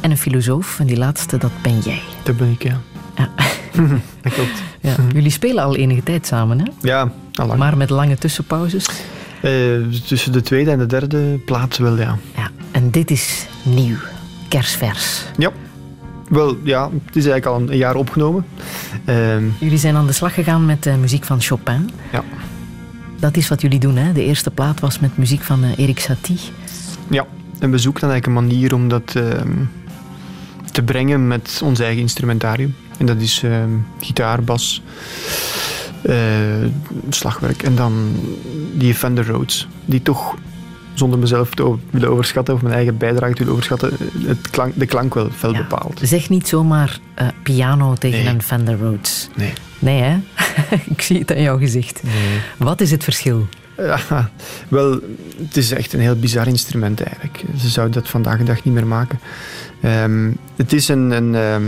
en een filosoof. En die laatste, dat ben jij. Dat ben ik, ja. Ja. Dat klopt. Ja. Jullie spelen al enige tijd samen, hè? Ja, al lang. maar met lange tussenpauzes. Eh, tussen de tweede en de derde plaats wel, ja. Ja. En dit is nieuw, kersvers. Ja. Wel, ja, het is eigenlijk al een jaar opgenomen. Ehm, Jullie zijn aan de slag gegaan met de muziek van Chopin. ja. Dat is wat jullie doen, hè? De eerste plaat was met muziek van eh, Erik Satie. ja, en we zoeken dan eigenlijk een manier om dat ehm, te brengen met ons eigen instrumentarium. En dat is ehm, gitaar, bas, eh, slagwerk en dan die Fender Rhodes. Die toch zonder mezelf te willen overschatten of mijn eigen bijdrage te willen overschatten, het klank, de klank wel fel bepaald. Zeg niet zomaar eh, piano tegen Nee. een Fender Rhodes. Nee. Nee, hè? Ik zie het aan jouw gezicht. Wat is het verschil? Ja, wel, het is echt een heel bizar instrument eigenlijk. Ze zouden dat vandaag de dag niet meer maken. Ehm, het is een, een ehm,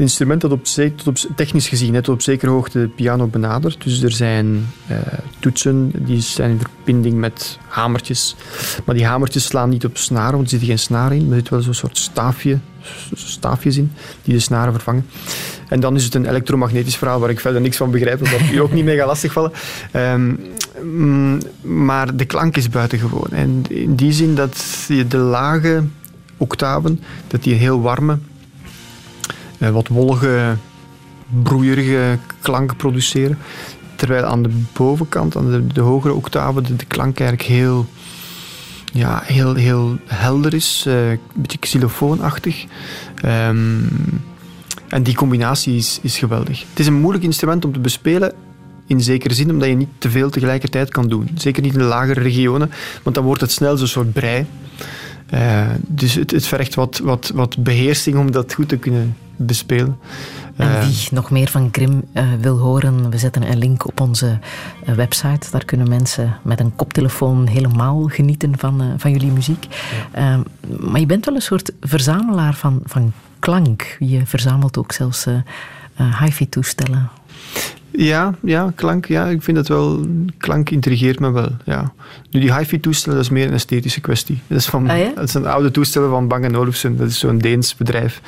instrument dat op, tot op, technisch gezien tot op zekere hoogte de piano benadert. Dus er zijn eh, toetsen die zijn in verbinding met hamertjes. Maar die hamertjes slaan niet op snaren, want er zit geen snaar in. Maar er zit wel zo'n soort staafje, staafjes in die de snaren vervangen. En dan is het een elektromagnetisch verhaal waar ik verder niks van begrijp, wat u ook niet mee gaat lastigvallen. Ehm, mm, maar de klank is buitengewoon. En in die zin dat je de lage octaven, dat die heel warme, wat wollige, broeierige klank produceren. Terwijl aan de bovenkant, aan de, de hogere octaven, de, de klank eigenlijk heel, ja, heel, heel helder is. eh, een beetje xylofoonachtig. Ehm, en die combinatie is, is geweldig. Het is een moeilijk instrument om te bespelen. In zekere zin, omdat je niet te veel tegelijkertijd kan doen. Zeker niet in de lagere regionen, want dan wordt het snel zo'n soort brei. Eh, dus het, het vergt wat, wat, wat beheersing om dat goed te kunnen bespelen. En Eh, wie nog meer van Grim eh, wil horen, we zetten een link op onze eh, website. Daar kunnen mensen met een koptelefoon helemaal genieten van, van jullie muziek. Eh, maar je bent wel een soort verzamelaar van, van klank. Je verzamelt ook zelfs eh, hi-fi-toestellen. Ja, ja, klank. Ja, ik vind dat wel. Klank intrigeert me wel. Ja. Nu, die hi-fi-toestellen, dat is meer een esthetische kwestie. Dat, is van, Ah, ja? dat zijn oude toestellen van Bang Olufsen. Dat is zo'n Deens bedrijf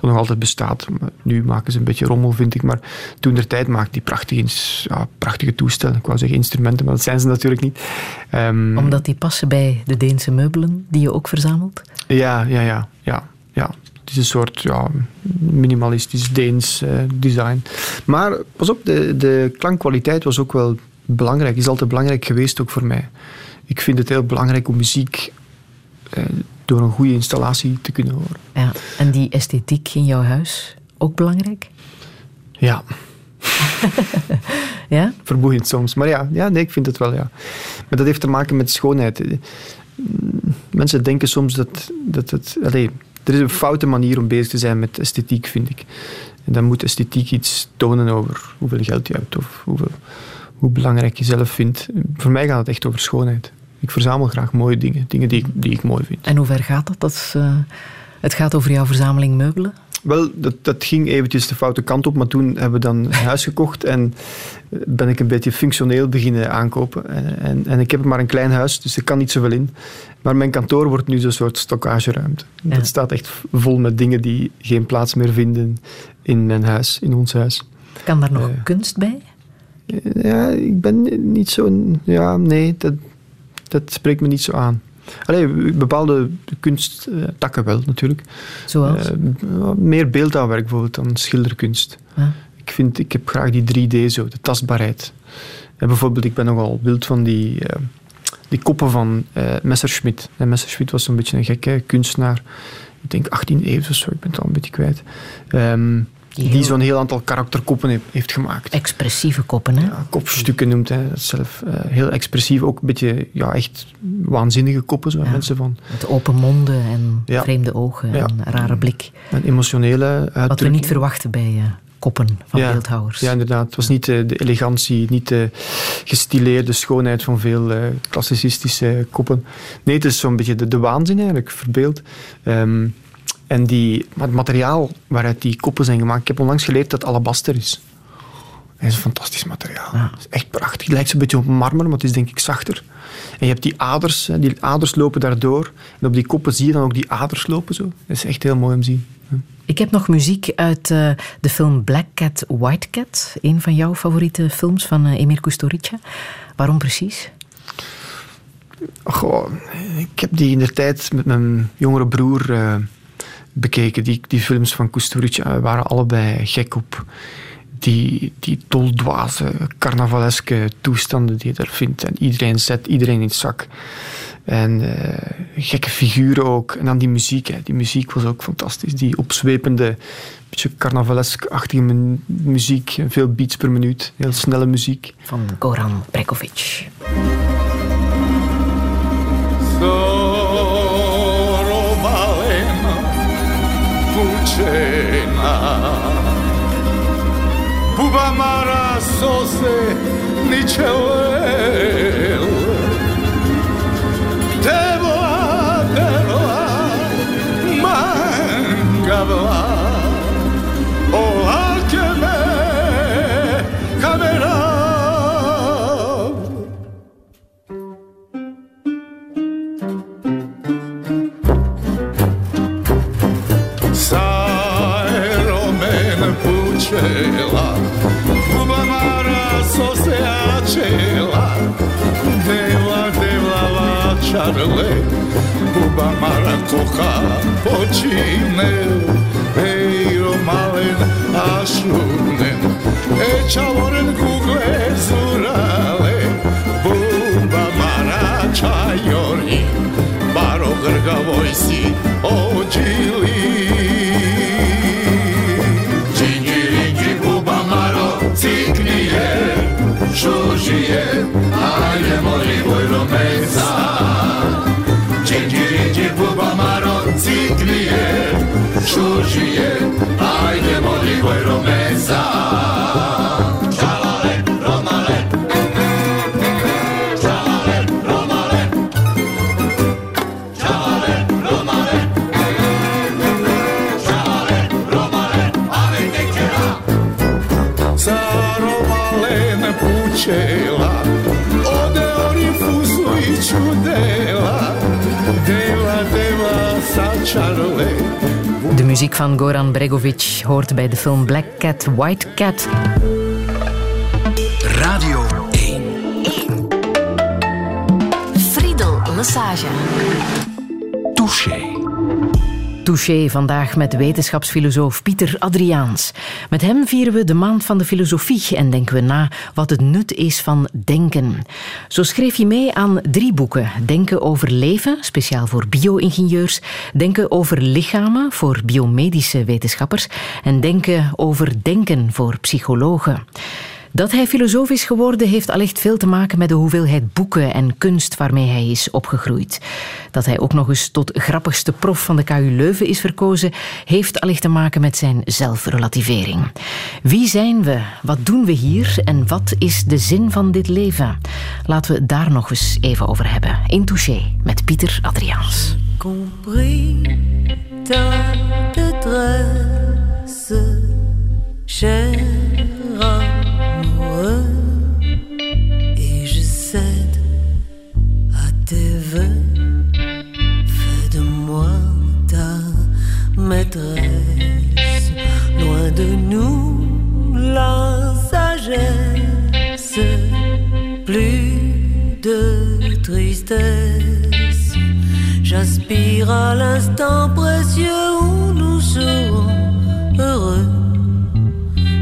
dat nog altijd bestaat. Maar Nu maken ze een beetje rommel, vind ik. Maar toen der tijd maakten die prachtige, ja, prachtige toestellen. Ik wou zeggen instrumenten, maar dat zijn ze natuurlijk niet. Ehm, Omdat die passen bij de Deense meubelen die je ook verzamelt. Ja, ja, ja, ja, ja. Is een soort ja, minimalistisch Deens eh, design. Maar pas op, de, de klankkwaliteit was ook wel belangrijk. Is altijd belangrijk geweest ook voor mij. Ik vind het heel belangrijk om muziek eh, door een goede installatie te kunnen horen. Ja. En die esthetiek in jouw huis, ook belangrijk? Ja, Ja? vermoeiend soms. Maar ja, ja nee, ik vind het wel, ja. Maar dat heeft te maken met schoonheid. Mensen denken soms dat, dat het... Allee, er is een foute manier om bezig te zijn met esthetiek, vind ik. En dan moet esthetiek iets tonen over hoeveel geld je hebt of hoeveel, hoe belangrijk je zelf vindt. Voor mij gaat het echt over schoonheid. Ik verzamel graag mooie dingen, dingen die ik, die ik mooi vind. En hoe ver gaat dat? dat is, eh, het gaat over jouw verzameling meubelen? Wel, dat, dat ging eventjes de foute kant op, maar toen hebben we dan een huis gekocht en eh, ben ik een beetje functioneel beginnen aankopen. En, en, en ik heb maar een klein huis, dus er kan niet zoveel in. Maar mijn kantoor wordt nu zo'n soort stockageruimte. Ja. Dat staat echt vol met dingen die geen plaats meer vinden in mijn huis, in ons huis. Kan daar nog Eh. kunst bij? Ja, ik ben niet zo... Ja, nee, dat, dat spreekt me niet zo aan. Allee, bepaalde kunsttakken wel, natuurlijk. Zoals? Eh, meer beeldaanwerk bijvoorbeeld dan schilderkunst. Ik, vind, ik heb graag die 3D zo, de tastbaarheid. En bijvoorbeeld, ik ben nogal wild van die, eh, die koppen van eh Messerschmitt. En Messerschmitt was zo'n beetje een gekke kunstenaar. Ik denk 18 eeuw of zo, ik ben het al een beetje kwijt. Ehm, Die zo'n heel aantal karakterkoppen heeft, heeft gemaakt. Expressieve koppen, hè? Ja, kopstukken noemt hij dat zelf. eh, heel expressief, ook een beetje ja, echt waanzinnige koppen. Zo. Ja. Mensen van Met open monden en Ja. vreemde ogen en een rare blik. een emotionele uitdrukking. Wat we niet verwachten bij eh, koppen van Ja. beeldhouwers. Ja, inderdaad. Het was niet eh, de elegantie, niet de gestileerde schoonheid van veel eh, klassicistische koppen. Nee, het is zo'n beetje de, de waanzin eigenlijk, verbeeld. Ehm, en die, maar het materiaal waaruit die koppen zijn gemaakt, ik heb onlangs geleerd dat alabaster is. Dat is een fantastisch materiaal. Ja. Het is echt prachtig. Het lijkt zo'n beetje op marmer, maar het is denk ik zachter. En je hebt die aders, die aders lopen daardoor. En op die koppen zie je dan ook die aders lopen. Zo. Dat is echt heel mooi om te zien. Ik heb nog muziek uit eh, de film Black Cat, White Cat. Een van jouw favoriete films van eh, Emir Kusturica. Waarom precies? Goh, ik heb die in de tijd met mijn jongere broer eh, bekeken. Die, die films van Kusturica waren allebei gek op die, die doldwaze, carnavaleske toestanden die je daar vindt. En iedereen zet iedereen in het zak. En eh, gekke figuren ook. En dan die muziek. Hè. Die muziek was ook fantastisch. Die opzwepende, beetje carnavalesk-achtige muziek. Veel beats per minuut. Heel snelle muziek. Van Goran Prekovic. Puba mara sose hablar o a que me caberá. Pučela, u se צ'רלה, ובמר הכוכב פוצ'ינר, הירומלן אשרונן, את שעורן גוגלה זורלה, ובמר הצ'יורי, ברוך רגבויסי, אוג'ילי. Cicnie, Shushie, Aie Mori Bojrome. biciclie, žužije, ajdemo divoj Romeza. Čalale, romale, čalale, romale, čalale, romale, čalale, romale, ale nekera. Za romale ne puće, De muziek van Goran Bregovic hoort bij de film Black Cat, White Cat. Radio 1. Friedel Lassage. Touché. Vandaag met wetenschapsfilosoof Pieter Adriaans. Met hem vieren we de maand van de filosofie en denken we na wat het nut is van denken. Zo schreef hij mee aan drie boeken. Denken over leven, speciaal voor bio-ingenieurs. Denken over lichamen, voor biomedische wetenschappers. En denken over denken, voor psychologen. Dat hij filosoof is geworden heeft allicht veel te maken met de hoeveelheid boeken en kunst waarmee hij is opgegroeid. Dat hij ook nog eens tot grappigste prof van de KU Leuven is verkozen, heeft allicht te maken met zijn zelfrelativering. Wie zijn we? Wat doen we hier? En wat is de zin van dit leven? Laten we daar nog eens even over hebben. In Touché met Pieter Adriaans. compris maîtresse, loin de nous la sagesse, plus de tristesse. J'aspire à l'instant précieux où nous serons heureux.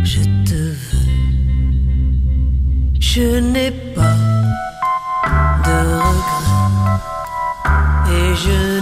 Je te veux. Je n'ai pas de regrets et je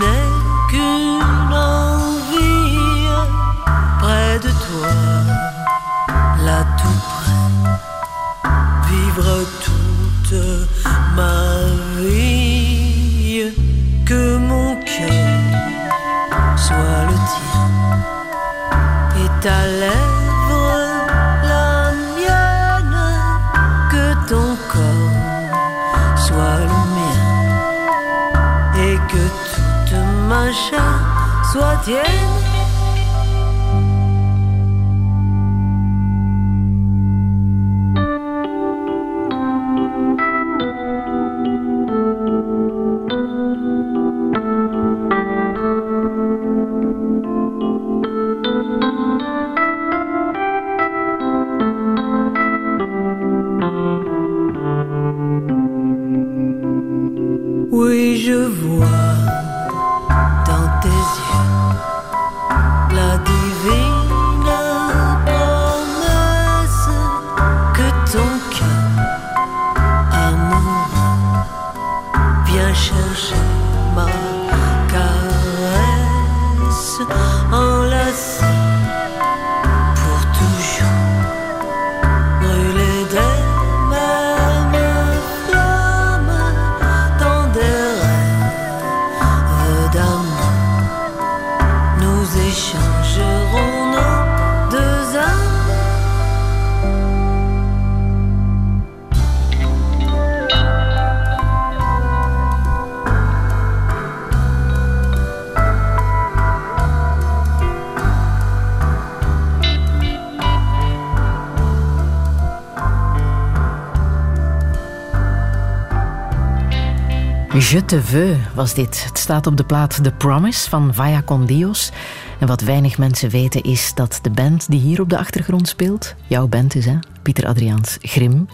Je te veux was dit. Het staat op de plaat The Promise van Vaya con Dios. En wat weinig mensen weten is dat de band die hier op de achtergrond speelt, jouw band is, hè? Pieter Adriaans Grim.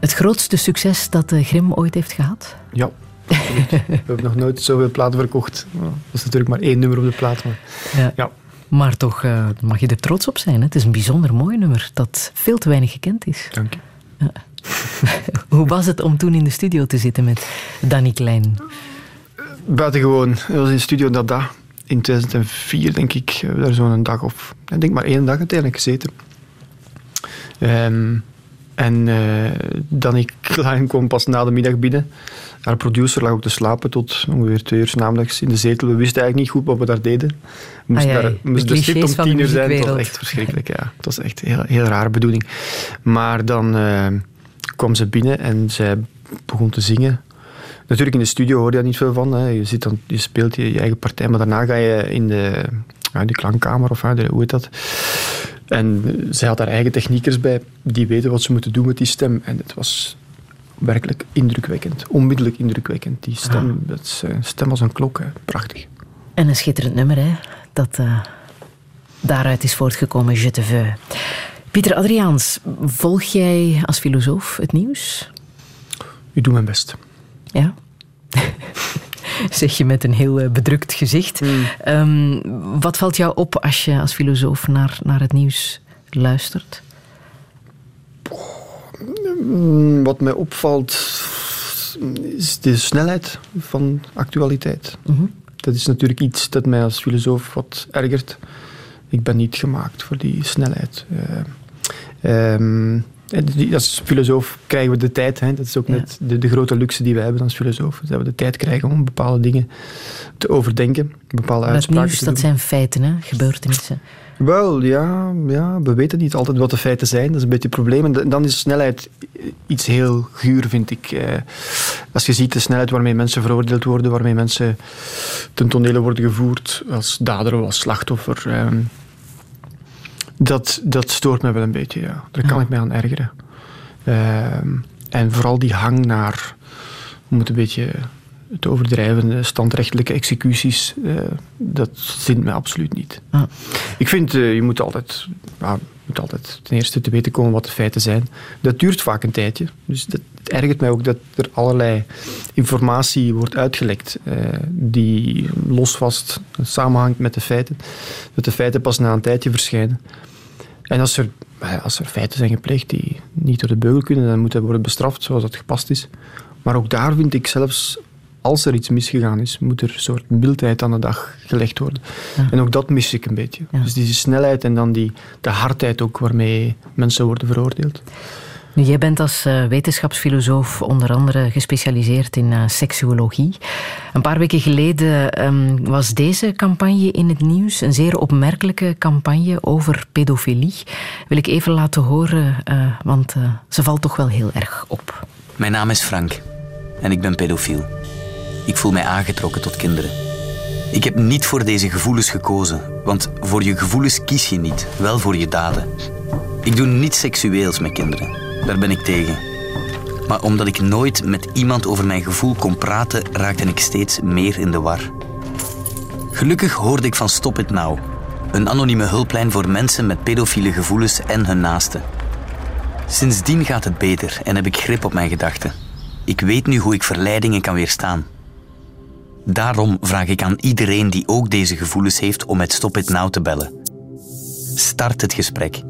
Het grootste succes dat de Grim ooit heeft gehad? Ja. We hebben nog nooit zoveel platen verkocht. Dat is natuurlijk maar één nummer op de plaat. Maar Ja. ja. Maar toch eh, mag je er trots op zijn. Hè? Het is een bijzonder mooi nummer dat veel te weinig gekend is. Dank je. Hoe was het om toen in de studio te zitten met Danny Klein? Buitengewoon. Dat was in Studio Dada in 2004, denk ik. We hebben daar zo'n dag of... Ik denk maar één dag uiteindelijk gezeten. Ehm, en eh Danny Klein kwam pas na de middag binnen. Haar producer lag ook te slapen tot ongeveer twee uur 's namiddags in de zetel. We wisten eigenlijk niet goed wat we daar deden. We moesten, daar, we moesten de om tien uur zijn. Het was echt verschrikkelijk, ja. Het was echt een heel, heel rare bedoeling. Maar dan eh, kwam ze binnen en zij begon te zingen. Natuurlijk in de studio hoor je daar niet veel van. Hè. Je, zit dan, je speelt je, je eigen partij, maar daarna ga je in de, ja, de klankkamer of ja, de- hoe heet dat. En zij had haar eigen techniekers bij, die weten wat ze moeten doen met die stem. En het was werkelijk indrukwekkend, onmiddellijk indrukwekkend. Die stem, dat is, eh, stem als een klok, hè. prachtig. En een schitterend nummer, hè? Dat eh, daaruit is voortgekomen, Je te veux. Pieter Adriaans, volg jij als filosoof het nieuws? Ik doe mijn best. Ja? zeg je met een heel eh, bedrukt gezicht. Ehm, wat valt jou op als je als filosoof naar, naar het nieuws luistert? Mm, Wat mij opvalt is de snelheid van actualiteit. Dat is natuurlijk iets dat mij als filosoof wat ergert. Ik ben niet gemaakt voor die snelheid. Eh, die- als filosoof krijgen we de tijd. Hè. Dat is ook net de, de grote luxe die wij hebben als filosoof. Dat we de tijd krijgen om bepaalde dingen te overdenken. Bepaalde Maar uitspraken nieuws, dat zijn feiten, hè? gebeurtenissen. Wel, ja, ja, we weten niet altijd wat de feiten zijn. Dat is een beetje het probleem. En dan is snelheid iets heel guur, vind ik. Eh, Als je ziet de snelheid waarmee mensen veroordeeld worden, waarmee mensen ten tonele worden gevoerd als dader of als slachtoffer. ehm, dat, dat stoort me wel een beetje, ja. Daar kan ik mij aan ergeren. Ehm, en vooral die hang naar, om het een beetje te overdrijven, de standrechtelijke executies, eh, dat zint mij absoluut niet. Ik vind, eh, je moet altijd, ja, moet altijd ten eerste te weten komen wat de feiten zijn. Dat duurt vaak een tijdje. Dus dat, het ergert mij ook dat er allerlei informatie wordt uitgelekt eh, die losvast samenhangt met de feiten. Dat de feiten pas na een tijdje verschijnen. En als er, als er feiten zijn gepleegd die niet door de beugel kunnen, dan moet dat worden bestraft zoals dat gepast is. Maar ook daar vind ik zelfs, als er iets misgegaan is, moet er een soort mildheid aan de dag gelegd worden. En ook dat mis ik een beetje. Dus die snelheid en dan die, de hardheid ook waarmee mensen worden veroordeeld. Jij bent als eh, wetenschapsfilosoof onder andere gespecialiseerd in eh, seksuologie. Een paar weken geleden ehm, was deze campagne in het nieuws, een zeer opmerkelijke campagne over pedofilie. Wil ik even laten horen, eh, want ze valt toch wel heel erg op. Mijn naam is Frank en ik ben pedofiel. Ik voel mij aangetrokken tot kinderen. Ik heb niet voor deze gevoelens gekozen, want voor je gevoelens kies je niet, wel voor je daden. Ik doe niets seksueels met kinderen, daar ben ik tegen. Maar omdat ik nooit met iemand over mijn gevoel kon praten, raakte ik steeds meer in de war. Gelukkig hoorde ik van Stop It Now, een anonieme hulplijn voor mensen met pedofiele gevoelens en hun naasten. Sindsdien gaat het beter en heb ik grip op mijn gedachten. Ik weet nu hoe ik verleidingen kan weerstaan. Daarom vraag ik aan iedereen die ook deze gevoelens heeft om met Stop It Now te bellen. Start het gesprek.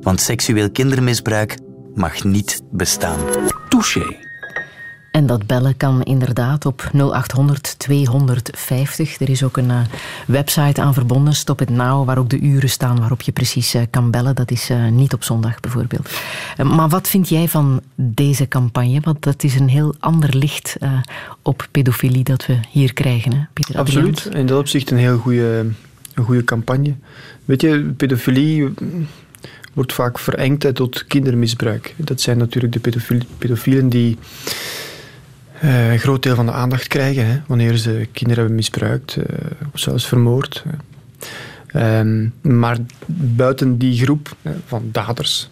Want seksueel kindermisbruik mag niet bestaan. Touché. En dat bellen kan inderdaad op 0800 250. Er is ook een eh, website aan verbonden, Stop It Now, waar ook de uren staan waarop je precies eh, kan bellen. Dat is eh, niet op zondag bijvoorbeeld. Maar wat vind jij van deze campagne? Want dat is een heel ander licht eh, op pedofilie dat we hier krijgen, hè, Pieter Absoluut. Adriaans? In dat opzicht een heel goede, een goede campagne. Weet je, pedofilie wordt vaak verengd tot kindermisbruik. Dat zijn natuurlijk de pedofiel- pedofielen die eh, een groot deel van de aandacht krijgen hè, wanneer ze kinderen hebben misbruikt eh, of zelfs vermoord. Ehm, maar buiten die groep van daders,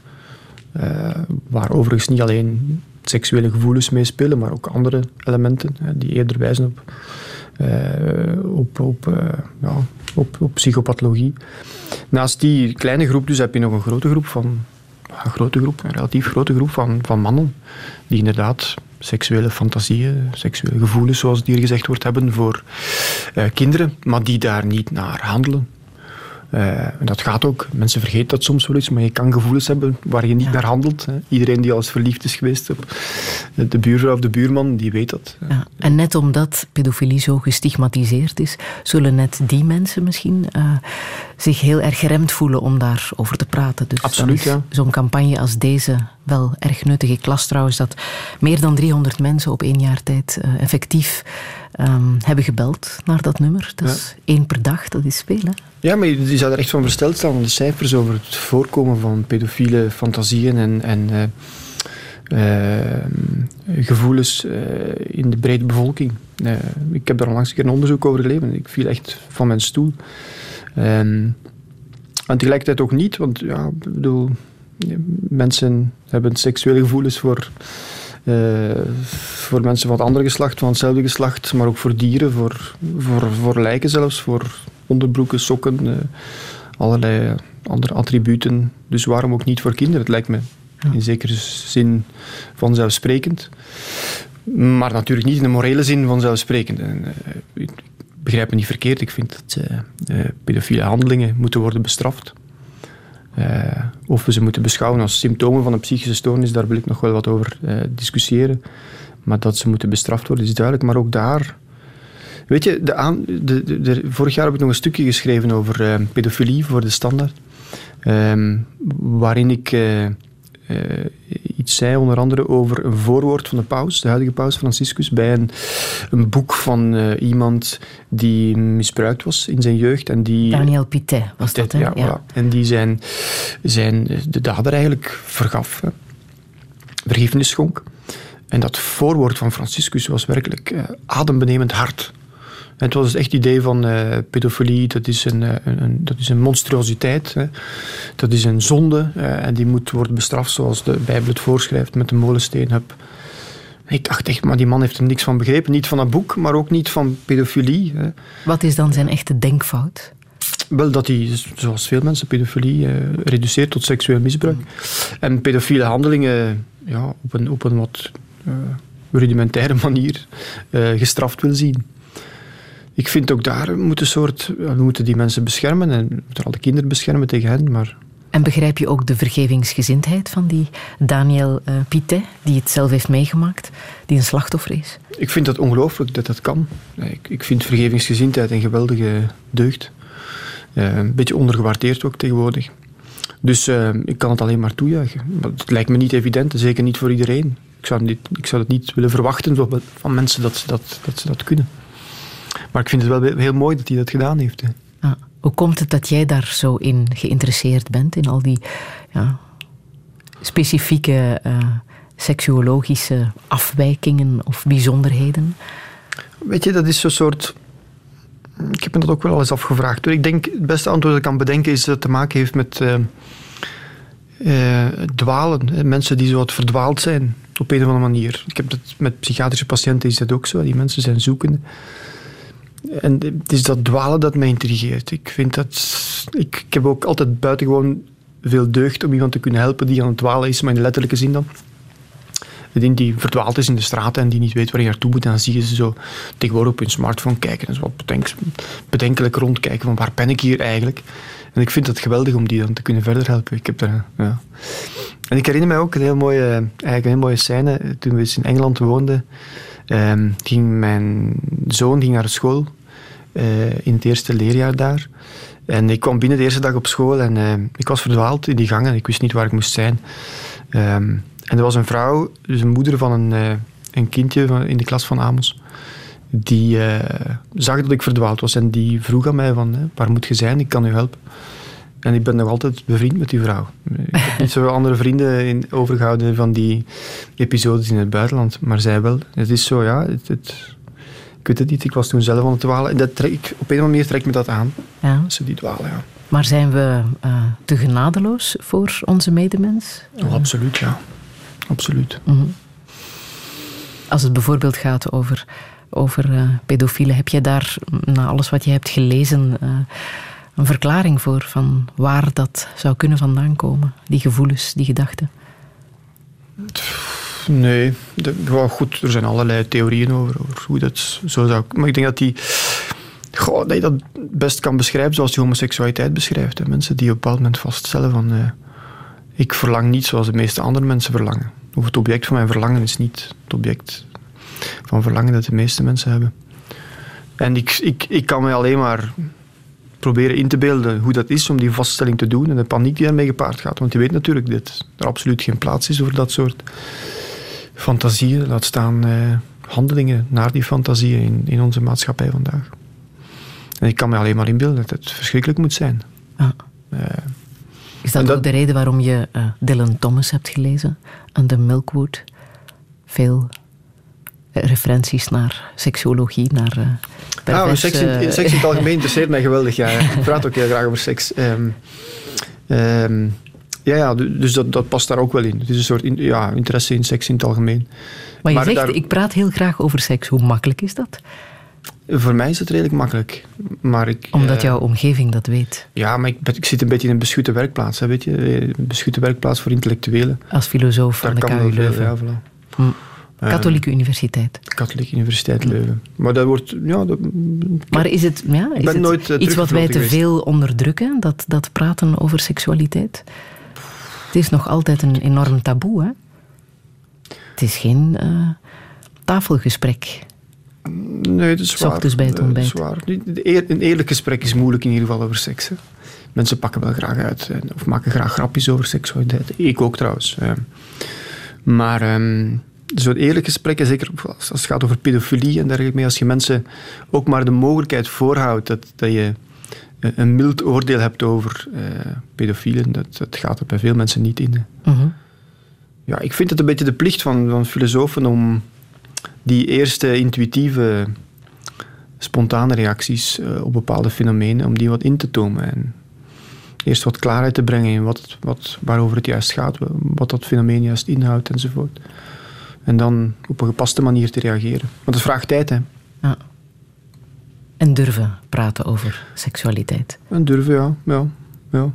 eh, waar overigens niet alleen seksuele gevoelens meespelen, maar ook andere elementen die eerder wijzen op, op, op, eh, ja, op, op psychopathologie. Naast die kleine groep dus heb je nog een grote groep van een grote groep, een relatief grote groep van, van mannen die inderdaad seksuele fantasieën, seksuele gevoelens, zoals hier gezegd wordt, hebben voor eh, kinderen, maar die daar niet naar handelen. Eh, dat gaat ook. Mensen vergeten dat soms wel eens, maar je kan gevoelens hebben waar je niet naar handelt. Hè. Iedereen die al eens verliefd is geweest op de buurvrouw of de buurman, die weet dat. Ja, en net omdat pedofilie zo gestigmatiseerd is, zullen net die mensen misschien eh, zich heel erg geremd voelen om daarover te praten. Dus Absoluut, ja. Zo'n campagne als deze wel erg nuttig. Ik las trouwens dat meer dan 300 mensen op één jaar tijd eh, effectief ehm, hebben gebeld naar dat nummer. Dat is één per dag, dat is veel. Hè? Ja, maar je je zou er echt van versteld staan van de cijfers over het voorkomen van pedofiele fantasieën en, en eh, eh, gevoelens eh, in de brede bevolking. Ik heb daar onlangs een keer een onderzoek over gelezen. Ik viel echt van mijn stoel. Ehm, en tegelijkertijd ook niet, want ja, bedoel, mensen hebben seksuele gevoelens voor, voor mensen van het andere geslacht, van hetzelfde geslacht, maar ook voor dieren, voor, voor, voor lijken zelfs, voor onderbroeken, sokken, eh, allerlei andere attributen. Dus waarom ook niet voor kinderen? Het lijkt me in zekere zin vanzelfsprekend. Maar natuurlijk niet in de morele zin vanzelfsprekend. En, eh, ik begrijp me niet verkeerd. Ik vind dat eh, pedofiele handelingen moeten worden bestraft. Of we ze moeten beschouwen als symptomen van een psychische stoornis, daar wil ik nog wel wat over discussiëren. Maar dat ze moeten bestraft worden is duidelijk. Maar ook daar. Weet je, de aan, de, de, vorig jaar heb ik nog een stukje geschreven over eh, pedofilie voor de standaard. Ehm, waarin ik eh, eh, iets zei, onder andere over een voorwoord van de paus, de huidige paus Franciscus, bij een, een boek van eh, iemand die misbruikt was in zijn jeugd. En die, Daniel Pitet was dat, hè? ja, voilà. En die zijn, zijn de dader eigenlijk vergaf, hè. vergiffenis schonk. En dat voorwoord van Franciscus was werkelijk adembenemend hard. En het was dus echt het idee van eh, pedofilie, dat is een, eh, een, een- dat is een monstruositeit. Hè. Dat is een zonde eh, en die moet worden bestraft zoals de Bijbel het voorschrijft met de molensteenhub. Ik dacht echt, maar die man heeft er niks van begrepen. Niet van dat boek, maar ook niet van pedofilie. Hè. Wat is dan zijn echte denkfout? Wel dat hij, zoals veel mensen, pedofilie reduceert tot seksueel misbruik. En pedofiele handelingen ja, op, een, op een wat rudimentaire manier gestraft wil zien. Ik vind ook daar moet een soort... We moeten die mensen beschermen en moeten alle kinderen beschermen tegen hen, maar... En begrijp je ook de vergevingsgezindheid van die Daniel eh, Pitet, die het zelf heeft meegemaakt, die een slachtoffer is? Ik vind het ongelooflijk dat dat kan. Ik, ik vind vergevingsgezindheid een geweldige deugd. Eh, een beetje ondergewaardeerd ook tegenwoordig. Dus eh, ik kan het alleen maar toejuichen. Maar het lijkt me niet evident, zeker niet voor iedereen. Ik zou, niet, ik zou het niet willen verwachten van, van mensen dat ze dat, dat ze dat kunnen. Maar ik vind het wel heel mooi dat hij dat gedaan heeft. hè. Ah, hoe komt het dat jij daar zo in geïnteresseerd bent, in al die ja, specifieke eh, seksuologische afwijkingen of bijzonderheden? Weet je, dat is zo'n soort... Ik heb me dat ook wel eens afgevraagd. Ik denk, het beste antwoord dat ik kan bedenken is dat het te maken heeft met eh, eh, dwalen. Mensen die zo wat verdwaald zijn, op een of andere manier. Ik heb dat met psychiatrische patiënten is dat ook zo. Die mensen zijn zoekende. En het is dat dwalen dat mij intrigeert. Ik vind dat... Ik, heb ook altijd buitengewoon veel deugd om iemand te kunnen helpen die aan het dwalen is, maar in de letterlijke zin dan. Die, die verdwaald is in de straten en die niet weet waar hij naartoe moet. Dan zie je ze zo tegenwoordig op hun smartphone kijken en zo wat bedenk, bedenkelijk rondkijken van waar ben ik hier eigenlijk. En ik vind het geweldig om die dan te kunnen verder helpen. Ik heb daar, ja. En ik herinner mij ook een heel mooie, eigenlijk heel mooie scène. Toen we eens in Engeland woonden, ehm, ging mijn zoon ging naar school in het eerste leerjaar daar. En ik kwam binnen de eerste dag op school en eh, ik was verdwaald in die gangen. Ik wist niet waar ik moest zijn. Ehm, en er was een vrouw, dus een moeder van een, eh, een kindje van, in de klas van Amos, die eh, zag dat ik verdwaald was en die vroeg aan mij van, eh, waar moet je zijn, ik kan u helpen. En ik ben nog altijd bevriend met die vrouw. Ik heb niet zoveel andere vrienden in, overgehouden van die episodes in het buitenland, maar zij wel. Het is zo, ja, het, het- ik weet het niet, ik was toen zelf aan het dwalen. En dat trek, ik- op een of andere manier trekt me dat aan, Ja. ze die dwalen, ja. Maar zijn we eh, te genadeloos voor onze medemens? Oh, absoluut, ja. Absoluut. Mhm. Als het bijvoorbeeld gaat over, over eh, pedofielen, heb jij daar, na alles wat je hebt gelezen, eh, een verklaring voor van waar dat zou kunnen vandaan komen? Die gevoelens, die gedachten? Nee, de, goed, er zijn allerlei theorieën over, over hoe dat zo zou... Maar ik denk dat die... Goh, dat dat best kan beschrijven zoals die homoseksualiteit beschrijft. Hè. Mensen die op een bepaald moment vaststellen van... eh, ik verlang niet zoals de meeste andere mensen verlangen. Of het object van mijn verlangen is niet het object van verlangen dat de meeste mensen hebben. En ik, ik, ik kan me alleen maar proberen in te beelden hoe dat is om die vaststelling te doen en de paniek die daarmee gepaard gaat. Want je weet natuurlijk dat er absoluut geen plaats is voor dat soort fantasieën, laat staan eh, handelingen naar die fantasieën in, in onze maatschappij vandaag. En ik kan me alleen maar inbeelden dat het verschrikkelijk moet zijn. Ah. Eh, Is dat, ook de reden waarom je eh, Dylan Thomas hebt gelezen? En de Milkwood? Veel referenties naar seksuologie, naar eh Ah, seks, in, seks in het algemeen interesseert mij geweldig. Ja. Ik praat ook heel graag over seks. Ehm, ja, ja, du- dus dat, dat past daar ook wel in. Het is een soort in- ja, interesse in seks in het algemeen. Maar je zegt, daar- ik praat heel graag over seks. Hoe makkelijk is dat? Voor mij is het redelijk makkelijk. Maar ik, Omdat eh, jouw omgeving dat weet. Ja, maar ik, zit een beetje in een beschutte werkplaats. Hè, weet je? Een beschutte werkplaats voor intellectuelen. Als filosoof Daar aan de KU veel, Leuven. ja, voilà. Hm. Eh, Katholieke Universiteit. Katholieke Universiteit Leuven. Maar dat wordt... Ja, dat, Maar is het, ja, is het nooit, eh, iets wat wij te veel onderdrukken? Dat, dat praten over seksualiteit? Het is nog altijd een enorm taboe, hè? Het is geen eh, tafelgesprek. Nee, dat is waar. bij het Eh, ontbijt. Een eerlijk gesprek is moeilijk in ieder geval over seks. hè. Mensen pakken wel graag uit. hè, Of maken graag grapjes over seksualiteit. Ik ook trouwens. eh. Maar ehm, zo'n eerlijk gesprek, zeker als het gaat over pedofilie en dergelijke, als je mensen ook maar de mogelijkheid voorhoudt dat, dat je een- een mild oordeel hebt over eh, pedofielen, dat, dat gaat er bij veel mensen niet in. Mhm. Ja, ik vind het een beetje de plicht van, van filosofen om die eerste intuïtieve, spontane reacties eh, op bepaalde fenomenen, om die wat in te tomen. En eerst wat klaarheid te brengen in wat, wat, waarover het juist gaat, wat dat fenomeen juist inhoudt enzovoort. En dan op een gepaste manier te reageren. Want het vraagt tijd, hè. Ja. En durven praten over seksualiteit. En durven, ja. ja, ja.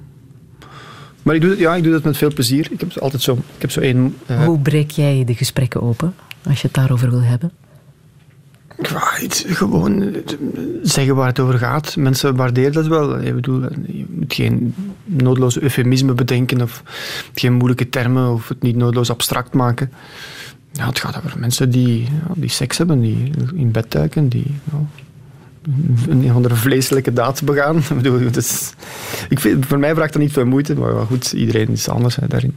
Maar ik doe, het, ja, ik doe dat met veel plezier. Ik heb altijd zo, ik heb zo één... eh, Hoe breek jij de gesprekken open als je het daarover wil hebben? Ja, het- gewoon eh, zeggen waar het over gaat. Mensen waarderen dat wel. Ik bedoel, je moet geen noodloze eufemisme bedenken of geen moeilijke termen of het niet noodloos abstract maken. Ja, het gaat over mensen die, ja, die seks hebben, die in bed duiken, die ja, een andere vleeselijke daad begaan. Is, ik vind, voor mij vraagt dat niet veel moeite, maar goed, iedereen is anders daarin.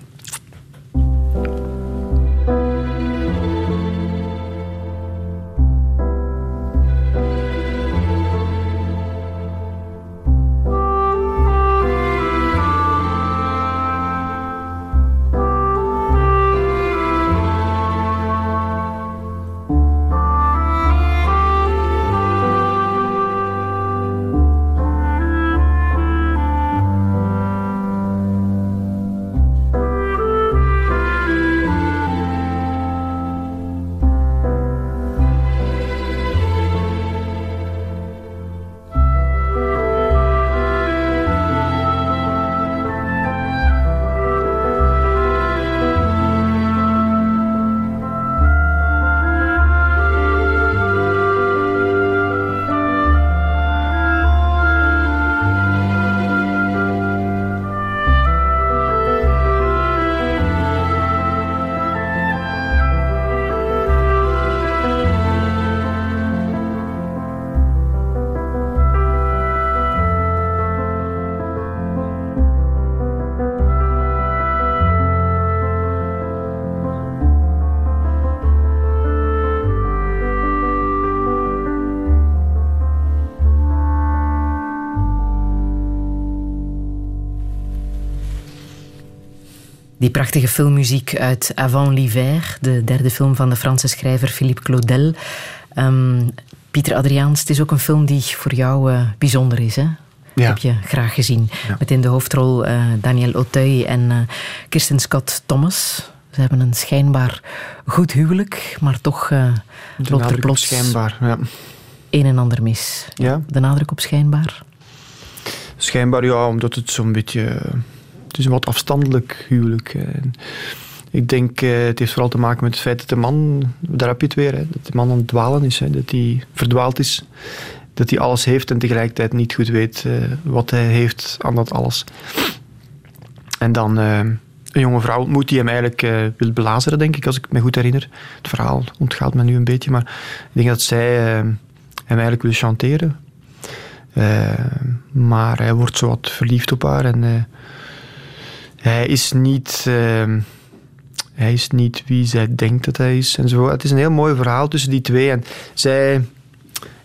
Prachtige filmmuziek uit Avant l'hiver, de derde film van de Franse schrijver Philippe Claudel. Ehm, Pieter Adriaans, het is ook een film die voor jou eh, bijzonder is, hè? Ja. Heb je graag gezien. Met in de hoofdrol eh, Daniel Auteuil en eh, Kirsten Scott Thomas. Ze hebben een schijnbaar goed huwelijk, maar toch uh, loopt er plots schijnbaar, ja. een en ander mis. Ja. De nadruk op schijnbaar? Schijnbaar ja, omdat het zo'n beetje... Is een wat afstandelijk huwelijk. En ik denk, eh, het heeft vooral te maken met het feit dat de man... Daar heb je het weer, dat de man aan het dwalen is. Dat hij verdwaald is. Dat hij alles heeft en tegelijkertijd niet goed weet eh, wat hij heeft aan dat alles. En dan... Een jonge vrouw ontmoet die hem eigenlijk wil belazeren, denk ik, als ik me goed herinner. Het verhaal ontgaat me nu een beetje, maar ik denk dat zij hem eigenlijk wil chanteren. Maar hij wordt zo wat verliefd op haar en hij is niet. hij is niet wie zij denkt dat hij is en zo. Het is een heel mooi verhaal tussen die twee. En zij.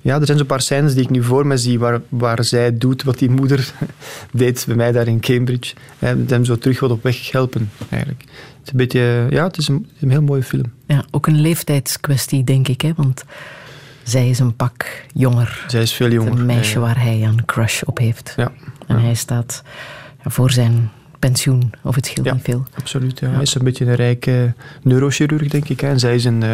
Ja, er zijn zo'n paar scènes die ik nu voor me zie waar, waar zij doet wat die moeder deed bij mij daar in Cambridge. En hem zo terug wat op weg helpen, eigenlijk. Het is een beetje, ja, het is een, een heel mooie film. Ja, ook een leeftijdskwestie, denk ik, hè? want zij is een pak jonger. Zij is veel jonger. Een meisje ja. waar hij een crush op heeft. Ja. En hij staat voor zijn pensioen, of het scheelt ja, niet veel. Absoluut, ja. Hij is een beetje een rijke neurochirurg, denk ik. Hè. En zij is een... Uh,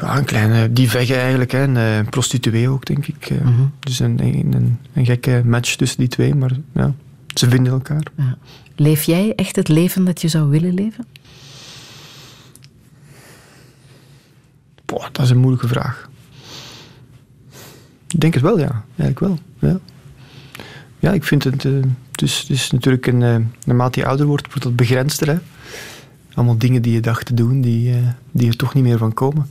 ja, een kleine divegge eigenlijk, hè. een uh, prostituee ook, denk ik. Uh, Mhm. mm -hmm. Dus een, een, een, gekke match tussen die twee, maar ja, ze vinden elkaar. Ja. Leef jij echt het leven dat je zou willen leven? Boah, dat is een moeilijke vraag. Ik denk het wel, ja. Eigenlijk wel, ja. Ja, ik vind het... Uh, het is natuurlijk een... Uh, naarmate je ouder wordt, wordt dat begrensder, hè. Allemaal dingen die je dacht te doen, die, die er toch niet meer van komen.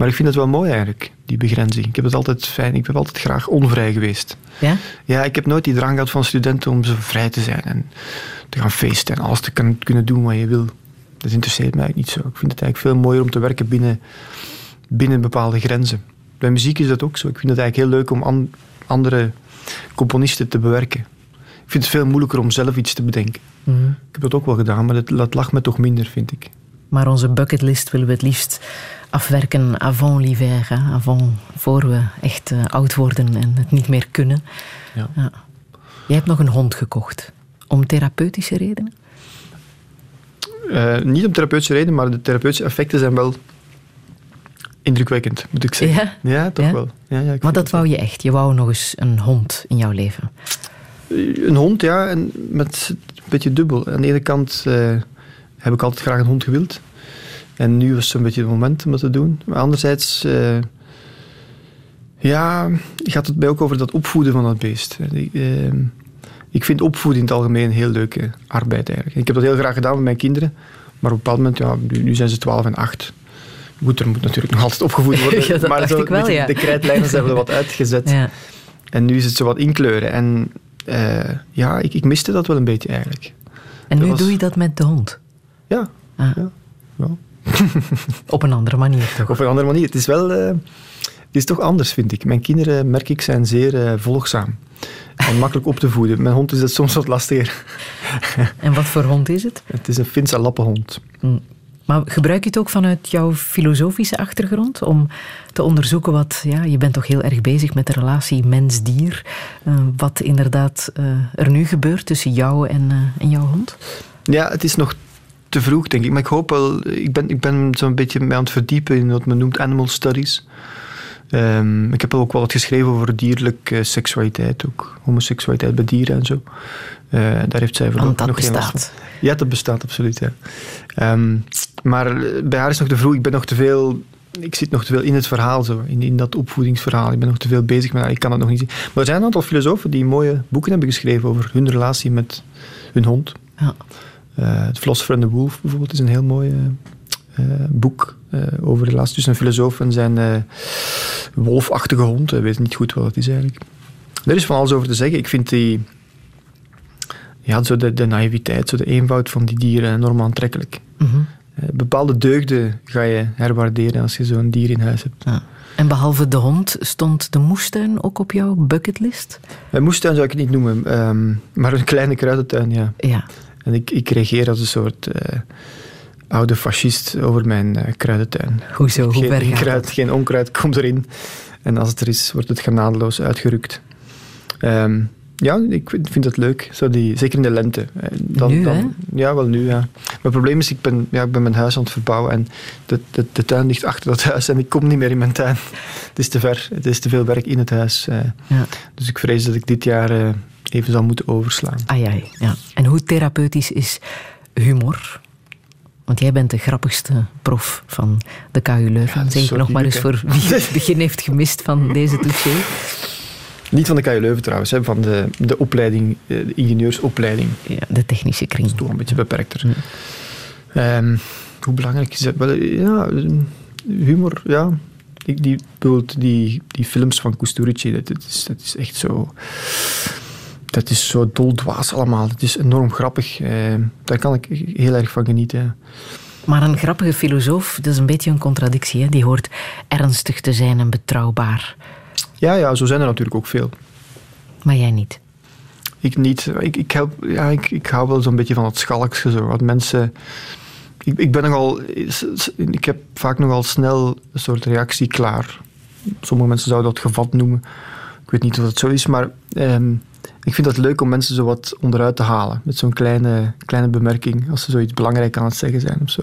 Maar ik vind het wel mooi eigenlijk, die begrenzing. Ik heb het altijd fijn, ik ben altijd graag onvrij geweest. Ja? Ja, ik heb nooit die drang gehad van studenten om zo vrij te zijn en te gaan feesten en alles te kunnen doen wat je wil. Dat interesseert mij eigenlijk niet zo. Ik vind het eigenlijk veel mooier om te werken binnen, binnen bepaalde grenzen. Bij muziek is dat ook zo. Ik vind het eigenlijk heel leuk om an, andere componisten te bewerken. Ik vind het veel moeilijker om zelf iets te bedenken. Mm -hmm. Ik heb dat ook wel gedaan, maar dat, dat lag me toch minder, vind ik. Maar onze bucketlist willen we het liefst afwerken avant l'hiver. Avant, voor we echt uh, oud worden en het niet meer kunnen. Ja. Ja. Jij hebt nog een hond gekocht. Om therapeutische redenen? Uh, niet om therapeutische redenen, maar de therapeutische effecten zijn wel indrukwekkend, moet ik zeggen. Ja, ja toch ja? wel. Ja, ja, maar dat wou je echt. Je wou nog eens een hond in jouw leven. Een hond, ja, en met een beetje dubbel. Aan de ene kant uh, heb ik altijd graag een hond gewild. En nu was het een beetje het moment om dat te doen. Maar anderzijds, uh, ja, gaat het mij ook over dat opvoeden van dat beest. Ik, uh, ik vind opvoeden in het algemeen heel leuke arbeid eigenlijk. Ik heb dat heel graag gedaan met mijn kinderen. Maar op een bepaald moment, ja, nu, nu zijn ze 12 en 8. Goed, er moet natuurlijk nog altijd opgevoed worden. ja, maar zo, wel, ja. de krijtlijnen zijn er wat uitgezet. Ja. En nu is het zo wat inkleuren. En uh, ja, ik, ik miste dat wel een beetje eigenlijk. En nu was... doe je dat met de hond? Ja. Ah. ja. Op een andere manier toch? Op een andere manier. Het is wel... Uh, het is toch anders, vind ik. Mijn kinderen, merk ik, zijn zeer uh, volgzaam. En makkelijk op te voeden. Mijn hond is dat soms wat lastiger. en wat voor hond is het? Het is een Finse lappenhond. Mm. Maar gebruik je het ook vanuit jouw filosofische achtergrond om te onderzoeken wat, ja, je bent toch heel erg bezig met de relatie mens-dier, uh, wat inderdaad uh, er nu gebeurt tussen jou en, uh, en jouw hond? Ja, het is nog te vroeg, denk ik. Maar ik hoop wel, ik ben, ik ben zo'n beetje mee aan het verdiepen in wat men noemt animal studies. Um, ik heb ook wel wat geschreven over dierlijke seksualiteit, ook homoseksualiteit bij dieren en zo. daar heeft zij Want dat nog bestaat. Ja, dat bestaat absoluut. Ja. Um, maar bij haar is nog te vroeg. Ik ben nog te veel. Ik zit nog te veel in het verhaal, zo, in, in dat opvoedingsverhaal. Ik ben nog te veel bezig met haar. Ik kan het nog niet zien. Maar er zijn een aantal filosofen die mooie boeken hebben geschreven over hun relatie met hun hond. Ja. Uh, het Philosopher and the Wolf bijvoorbeeld is een heel mooi uh, boek uh, over de relatie tussen een filosoof en zijn wolfachtige hond. Weet niet goed wat het is eigenlijk. Er is van alles over te zeggen. Ik vind die ja, zo de, de naïviteit, zo de eenvoud van die dieren enorm aantrekkelijk. Mm -hmm. Uh, bepaalde deugden ga je herwaarderen als je zo'n dier in huis hebt. Ja. En behalve de hond, stond de moestuin ook op jouw bucketlist? Een moestuin zou ik het niet noemen, um, maar een kleine kruidentuin, ja. ja. En ik, ik reageer als een soort uh, oude fascist over mijn uh, kruidentuin. Hoezo? Hoe geen, kruid, geen onkruid komt erin. En als het er is, wordt het genadeloos uitgerukt. Um, ja, ik vind het leuk. Zo die, zeker in de lente. Eh, Dan, Nu, dan, hè? Ja, wel nu, ja. Mijn probleem is, ik ben, ja, ik ben mijn huis aan het verbouwen en de, de, de tuin ligt achter dat huis en ik kom niet meer in mijn tuin. Het is te ver. Het is te veel werk in het huis. eh. Ja. Dus ik vrees dat ik dit jaar eh, even zal moeten overslaan. Ai, ai, ja. En hoe therapeutisch is humor? Want jij bent de grappigste prof van de KU Leuven. dat zo ik nog maar eens voor wie het begin heeft gemist van deze touché. Niet van de KU Leuven trouwens, hè, van de, de opleiding, eh, de ingenieursopleiding. Ja, de technische kring. Toch een beetje beperkter. Ehm, hoe belangrijk is dat? Wel, ja, humor, ja. Ik, die, die, die films van Kusturici, dat, dat, is, dat is echt zo... Dat is zo doldwaas allemaal. Het is enorm grappig. Eh, daar kan ik heel erg van genieten. Maar een grappige filosoof, dat is een beetje een contradictie. Hè? Die hoort ernstig te zijn en betrouwbaar. Ja, ja, zo zijn er natuurlijk ook veel. Maar jij niet. Ik niet. Ik, ik, help, ja, ik, ik hou wel zo'n beetje van het schalkse. Zo. Wat mensen... Ik, ik ben nogal... Ik heb vaak nogal snel een soort reactie klaar. Sommige mensen zouden dat gevat noemen. Ik weet niet of dat zo is, maar... ehm, ik vind het leuk om mensen zo wat onderuit te halen. Met zo'n kleine, kleine bemerking. Als ze zoiets belangrijk aan het zeggen zijn of zo.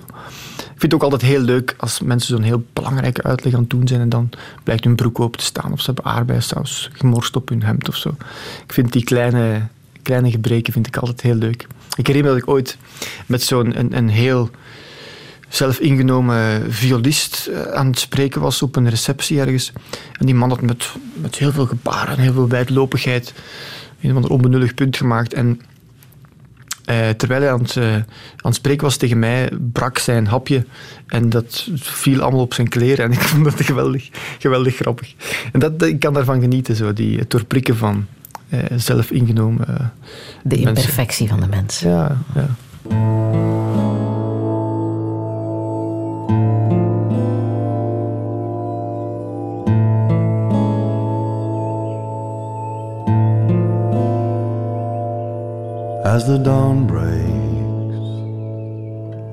Ik vind het ook altijd heel leuk als mensen zo'n heel belangrijke uitleg aan het doen zijn. En dan blijkt hun broek open te staan. Of ze hebben aardbeiensaus gemorst op hun hemd of zo. Ik vind die kleine, kleine gebreken vind ik altijd heel leuk. Ik herinner me dat ik ooit met zo'n een, een heel zelfingenomen violist eh, aan het spreken was op een receptie ergens. En die man had met, met heel veel gebaren en heel veel wijdlopigheid een of ander onbenullig punt gemaakt. En eh, terwijl hij aan het, eh, aan het spreken was tegen mij, brak zijn hapje. En dat viel allemaal op zijn kleren. En ik vond dat geweldig, geweldig grappig. En dat, ik kan daarvan genieten, zo, die, het doorprikken van eh, zelfingenomen eh, De mensen. imperfectie van de mens. Ja, ja. As the dawn breaks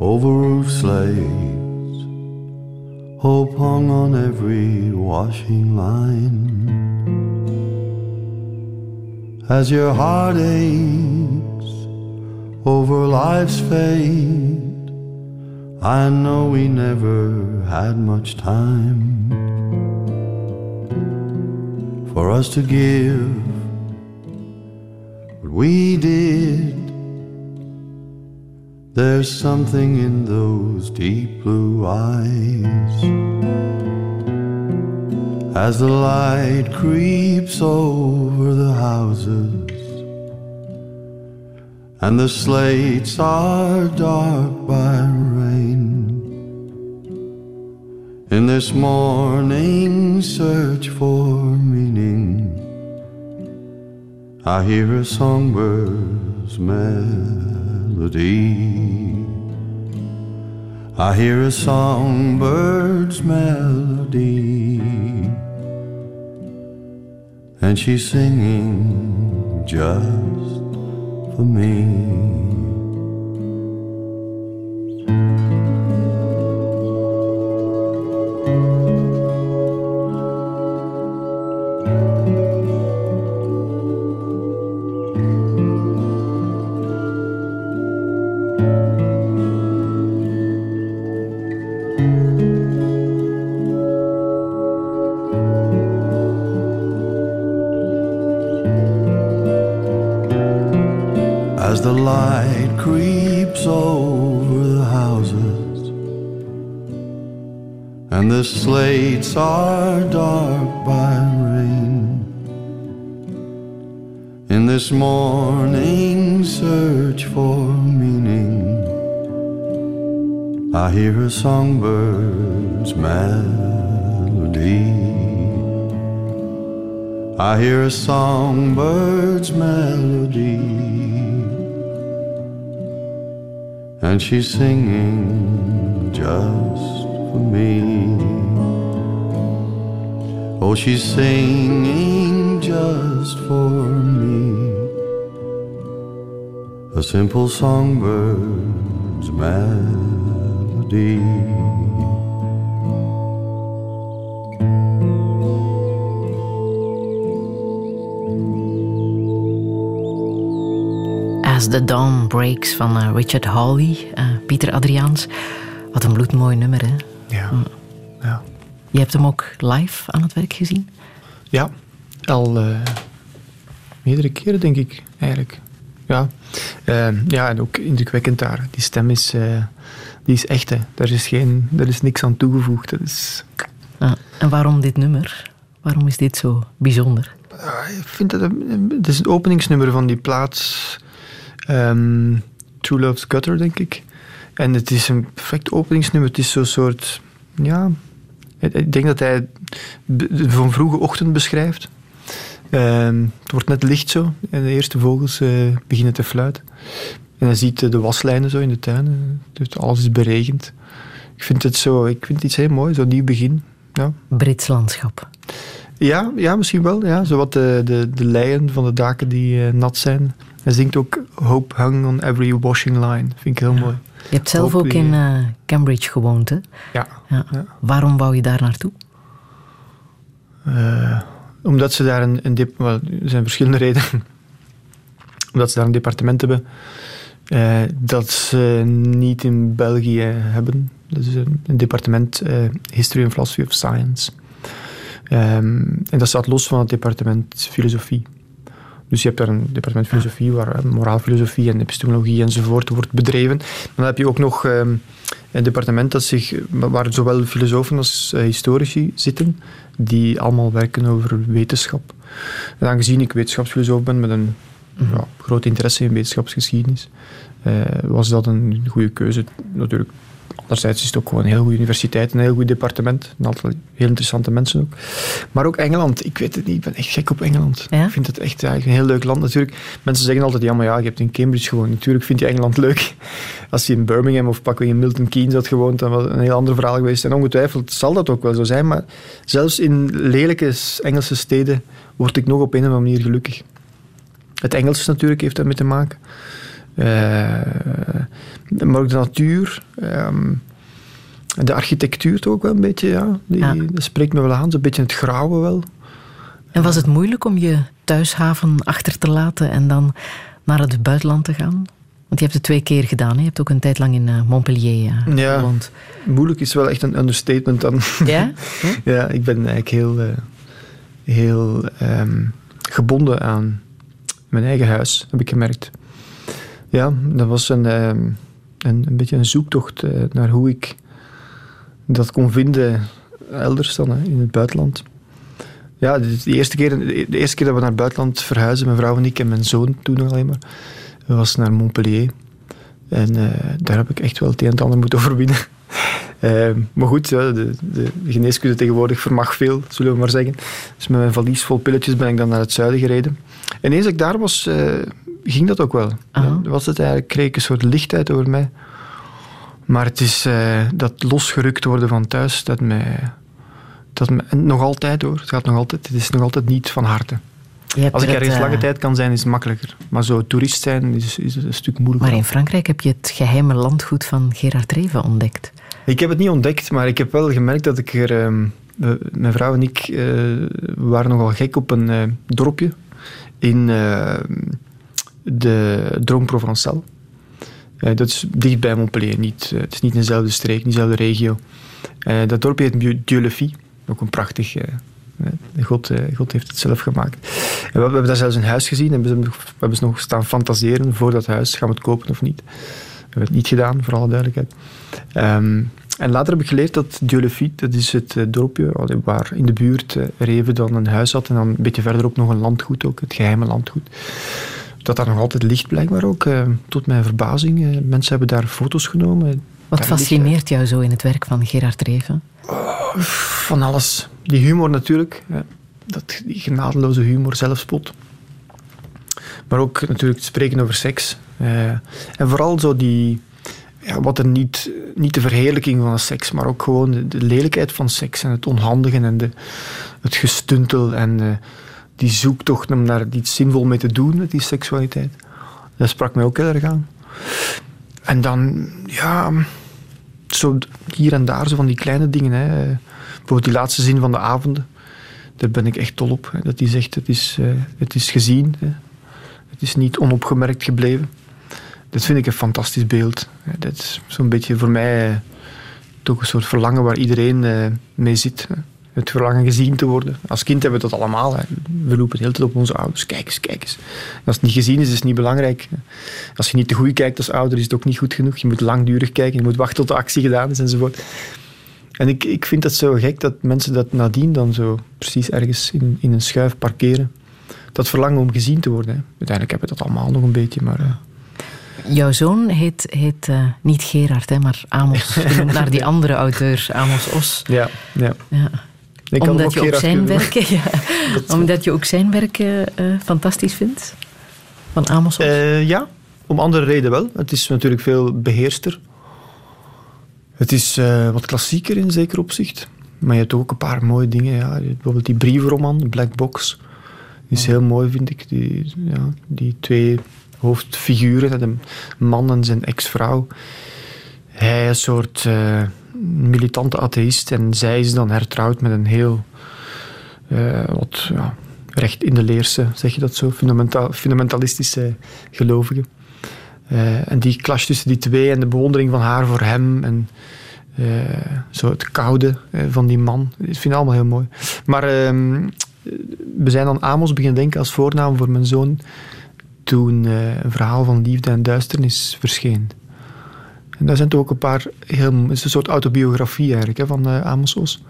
over roof slates, hope hung on every washing line. As your heart aches over life's fate, I know we never had much time for us to give we did. There's something in those deep blue eyes. As the light creeps over the houses, and the slates are dark by rain. In this morning search for meaning, I hear a songbird's melody. I hear a songbird's melody. And she's singing just for me. The light creeps over the houses and the slates are dark by rain. In this morning search for meaning, I hear a songbird's melody. I hear a songbird's melody. And she's singing just for me. Oh, she's singing just for me. A simple songbird's melody. As the Dawn Breaks van eh, Richard Hawley, eh, Pieter Adriaans. Wat een bloedmooi nummer, hè? Ja. ja. Je hebt hem ook live aan het werk gezien? Ja, al eh, meerdere keren denk ik eigenlijk. Ja. Ja, en ook indrukwekkend daar. Die stem is, die is echt. Hè. Daar, is geen, daar is niks aan toegevoegd. Dat is, Ah, en waarom dit nummer? Waarom is dit zo bijzonder? ik vind dat een- het is het openingsnummer van die plaats. Ehm, True Love's Gutter, denk ik. En het is een perfect openingsnummer. Het is zo'n soort. Ja. Ik denk dat hij van vroege ochtend beschrijft. Ehm, het wordt net licht zo. En de eerste vogels eh, beginnen te fluiten. En hij ziet eh, de waslijnen zo in de tuin. eh, Dus alles is beregend. Ik vind het zo. Ik vind het iets heel mooi. Zo'n nieuw begin. Ja. Brits landschap. Ja, ja, misschien wel. Ja. Zowat de, de, de leien van de daken die nat zijn. Hij zingt ook Hope hung on every washing line. Vind ik heel mooi. Je hebt zelf ook in eh, Cambridge gewoond, hè? Ja. Ja. Waarom wou je daar naartoe? Eh, omdat ze daar een, een wel, er zijn verschillende redenen. omdat ze daar een departement hebben eh, dat ze niet in België hebben. Dat is een, een departement History and Philosophy of Science. Ehm, en dat staat los van het departement Filosofie. Dus je hebt daar een departement filosofie waar eh, moraalfilosofie en epistemologie enzovoort wordt bedreven. Maar dan heb je ook nog ehm, een departement dat zich, waar zowel filosofen als eh, historici zitten, die allemaal werken over wetenschap. En aangezien ik wetenschapsfilosoof ben met een ja, groot interesse in wetenschapsgeschiedenis, eh, was dat een goede keuze. Natuurlijk, anderzijds is het ook gewoon een heel goede universiteit, een heel goed departement. En altijd heel interessante mensen ook. Maar ook Engeland, ik weet het niet, ik ben echt gek op Engeland. Ik vind het echt eigenlijk een heel leuk land natuurlijk. Mensen zeggen altijd, ja maar ja, je hebt in Cambridge gewoond. Natuurlijk vind je Engeland leuk. Als je in Birmingham of pakken in Milton Keynes had gewoond, dan was het een heel ander verhaal geweest. En ongetwijfeld zal dat ook wel zo zijn, maar zelfs in lelijke Engelse steden word ik nog op een of andere manier gelukkig. Het Engels natuurlijk heeft daarmee te maken. Eh, maar ook de natuur. ehm, de architectuur toch ook wel een beetje, ja. Die, Dat spreekt me wel aan. Zo'n beetje het grauwe wel. En was het moeilijk om je thuishaven achter te laten en dan naar het buitenland te gaan? Want je hebt het twee keer gedaan. Hè? Je hebt ook een tijd lang in eh, Montpellier eh, Ja, gewoond. moeilijk is wel echt een understatement dan. Ja? ja, ik ben eigenlijk heel, heel ehm, gebonden aan mijn eigen huis, heb ik gemerkt. Ja, dat was een, ehm, een, een beetje een zoektocht eh, naar hoe ik dat kon vinden elders dan, in het buitenland. Ja, de, eerste keer, de eerste keer dat we naar het buitenland verhuizen, mijn vrouw en ik en mijn zoon toen nog alleen maar, was naar Montpellier. En eh, daar heb ik echt wel het een en ander moeten overwinnen. Eh, maar goed, de, de geneeskunde tegenwoordig vermag veel, zullen we maar zeggen. Dus met mijn valies vol pilletjes ben ik dan naar het zuiden gereden. En eens ik daar was, eh, ging dat ook wel. Dan was het eigenlijk, kreeg ik een soort lichtheid over mij. Maar het is eh, dat losgerukt worden van thuis, dat mij... Dat me, nog altijd hoor, het gaat nog altijd, het is nog altijd niet van harte. Als ik er het, ergens eh, lange tijd kan zijn, is het makkelijker. Maar zo toerist zijn is, is een stuk moeilijker. Maar in Frankrijk heb je het geheime landgoed van Gerard Reven ontdekt. Ik heb het niet ontdekt, maar ik heb wel gemerkt dat ik er... ehm, mijn vrouw en ik eh, waren nogal gek op een dorpje in eh, de Drôme Provençal. Eh, dat is dicht bij Montpellier. Niet, eh, het is niet in dezelfde streek, niet dezelfde regio. Eh, dat dorpje heet Dieu- Dieu-le-Fille. Ook een prachtig... God, God heeft het zelf gemaakt. En we, hebben daar zelfs een huis gezien en we hebben, nog staan fantaseren voor dat huis. Gaan we het kopen of niet? We hebben het niet gedaan, voor alle duidelijkheid. Ehm, en later heb ik geleerd dat Dieu-le-Fille, dat is het dorpje waar in de buurt Reven dan een huis had en dan een beetje verderop nog een landgoed ook, het geheime landgoed. Dat daar nog altijd ligt blijkbaar ook, eh, tot mijn verbazing. Eh, mensen hebben daar foto's genomen. Wat Daar ligt, fascineert jou zo in het werk van Gerard Reven? van alles. Die humor natuurlijk. Dat, die genadeloze humor, zelfspot. Maar ook natuurlijk het spreken over seks. Eh, en vooral zo die... Ja, wat er niet, niet de verheerlijking van seks, maar ook gewoon de, de lelijkheid van seks en het onhandigen en de, het gestuntel en eh, die zoektocht om daar iets zinvol mee te doen met die seksualiteit. Dat sprak mij ook heel erg aan. En dan, ja, zo hier en daar zo van die kleine dingen. Hè. Bijvoorbeeld die laatste zin van de avonden. Daar ben ik echt dol op. Hè. Dat hij zegt, het is, eh, het is gezien. Hè. Het is niet onopgemerkt gebleven. dat vind ik een fantastisch beeld. Dat is zo'n beetje voor mij eh, toch een soort verlangen waar iedereen eh, mee zit. hè. Het verlangen gezien te worden. Als kind hebben we dat allemaal. Hè. We lopen de hele tijd op onze ouders. Kijk eens, kijk eens. En als het niet gezien is, is het niet belangrijk. Als je niet te goed kijkt als ouder, is het ook niet goed genoeg. Je moet langdurig kijken, je moet wachten tot de actie gedaan is enzovoort. En ik, ik vind het zo gek dat mensen dat nadien dan zo precies ergens in, in een schuif parkeren. Dat verlangen om gezien te worden. Hè. Uiteindelijk hebben we dat allemaal nog een beetje, maar... eh, Jouw zoon heet, heet eh, niet Gerard, hè, maar Amos. Naar die andere auteur, Amos Os. Ja, ja. Ja. Ik kan hem Omdat je ook zijn werken, ja. Omdat je ook zijn werken eh, fantastisch vindt? Van Amos Os? Eh, ja, om andere reden wel. Het is natuurlijk veel beheerster. Het is eh, wat klassieker in zeker opzicht. Maar je hebt ook een paar mooie dingen. Ja. Bijvoorbeeld die brievenroman, Black Box. Die is heel mooi, vind ik. Die, ja, die twee hoofdfiguren, de man en zijn ex-vrouw. Hij is een soort militante atheïst en zij is dan hertrouwd met een heel eh, wat ja, recht in de leerse, zeg je dat zo, fundamenta- fundamentalistische gelovige. Eh, en die clash tussen die twee en de bewondering van haar voor hem en eh, zo het koude van die man. Ik vind het allemaal heel mooi. Maar ehm, we zijn aan Amos beginnen denken als voornaam voor mijn zoon toen een verhaal van liefde en duisternis verscheen. En daar zijn toch ook een paar heel... Het is een soort autobiografie eigenlijk hè, van eh, Amos Os.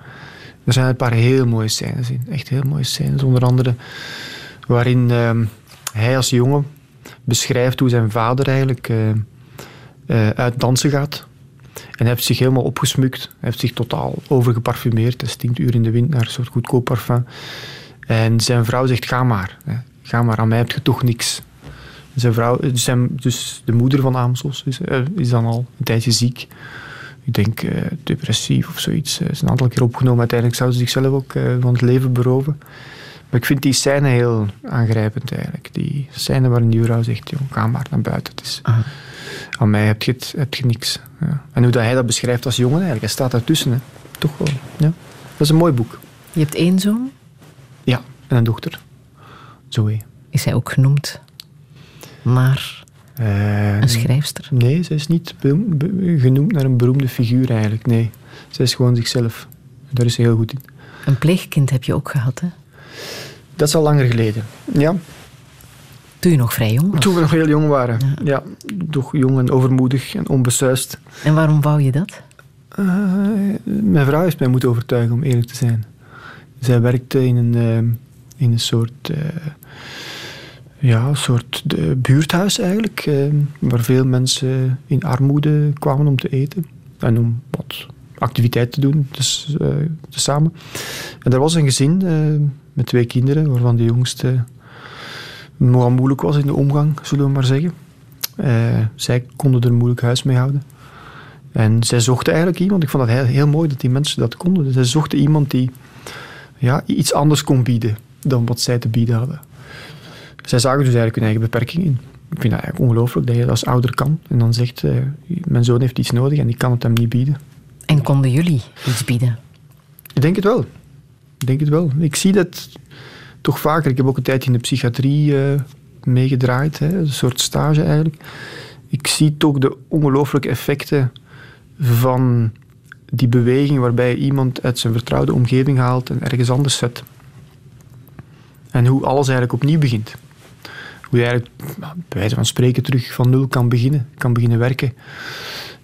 Er zijn een paar heel mooie scènes in. Echt heel mooie scènes. Onder andere waarin ehm, hij als jongen beschrijft hoe zijn vader eigenlijk eh, eh, uit dansen gaat. En hij heeft zich helemaal opgesmukt. Hij heeft zich totaal overgeparfumeerd. Hij stinkt uur in de wind naar een soort goedkoop parfum. En zijn vrouw zegt, ga maar. Hè. Ga maar, aan mij heb je toch niks. Zijn vrouw, zijn, dus de moeder van Amesos is, eh, is dan al een tijdje ziek. Ik denk eh, depressief of zoiets. Ze is een aantal keer opgenomen. Uiteindelijk zou ze zichzelf ook eh, van het leven beroven. Maar ik vind die scène heel aangrijpend eigenlijk. Die scène waarin die vrouw zegt, joh, ga maar naar buiten. Het is, Aan mij heb je, het, heb je niks. Ja. En hoe dat hij dat beschrijft als jongen eigenlijk. Hij staat daartussen. Hè. Toch wel. Ja. Dat is een mooi boek. Je hebt één zoon. Ja, en een dochter. Zoe. Is hij ook genoemd naar Eh, een schrijfster? Nee, ze is niet genoemd naar een beroemde figuur eigenlijk. Nee, ze is gewoon zichzelf. Daar is ze heel goed in. Een pleegkind heb je ook gehad, hè? Dat is al langer geleden. Ja, Toen je nog vrij jong was. toen we nog heel jong waren. Ja, toch jong en overmoedig en onbesuist. En waarom wou je dat? Eh, mijn vrouw heeft mij moeten overtuigen, om eerlijk te zijn. Zij werkte in een, eh, in een soort, eh, ja, een soort de buurthuis eigenlijk, eh, waar veel mensen in armoede kwamen om te eten en om wat activiteit te doen, dus, eh, samen. En er was een gezin eh, met twee kinderen, waarvan de jongste nogal moeilijk was in de omgang, zullen we maar zeggen. Eh, zij konden er moeilijk huis mee houden. En zij zochten eigenlijk iemand, ik vond dat heel, heel mooi dat die mensen dat konden. Zij zochten iemand die ja, iets anders kon bieden dan wat zij te bieden hadden. Zij zagen dus eigenlijk hun eigen beperking in. Ik vind dat eigenlijk ongelooflijk dat je dat als ouder kan. En dan zegt, eh, mijn zoon heeft iets nodig en ik kan het hem niet bieden. En konden jullie iets bieden? Ik denk het wel. Ik denk het wel. Ik zie dat toch vaker. Ik heb ook een tijdje in de psychiatrie eh, meegedraaid. Hè, een soort stage eigenlijk. Ik zie toch de ongelooflijke effecten van die beweging waarbij je iemand uit zijn vertrouwde omgeving haalt en ergens anders zet. En hoe alles eigenlijk opnieuw begint. Hoe je eigenlijk, bij wijze van spreken, terug van nul kan beginnen. Kan beginnen werken.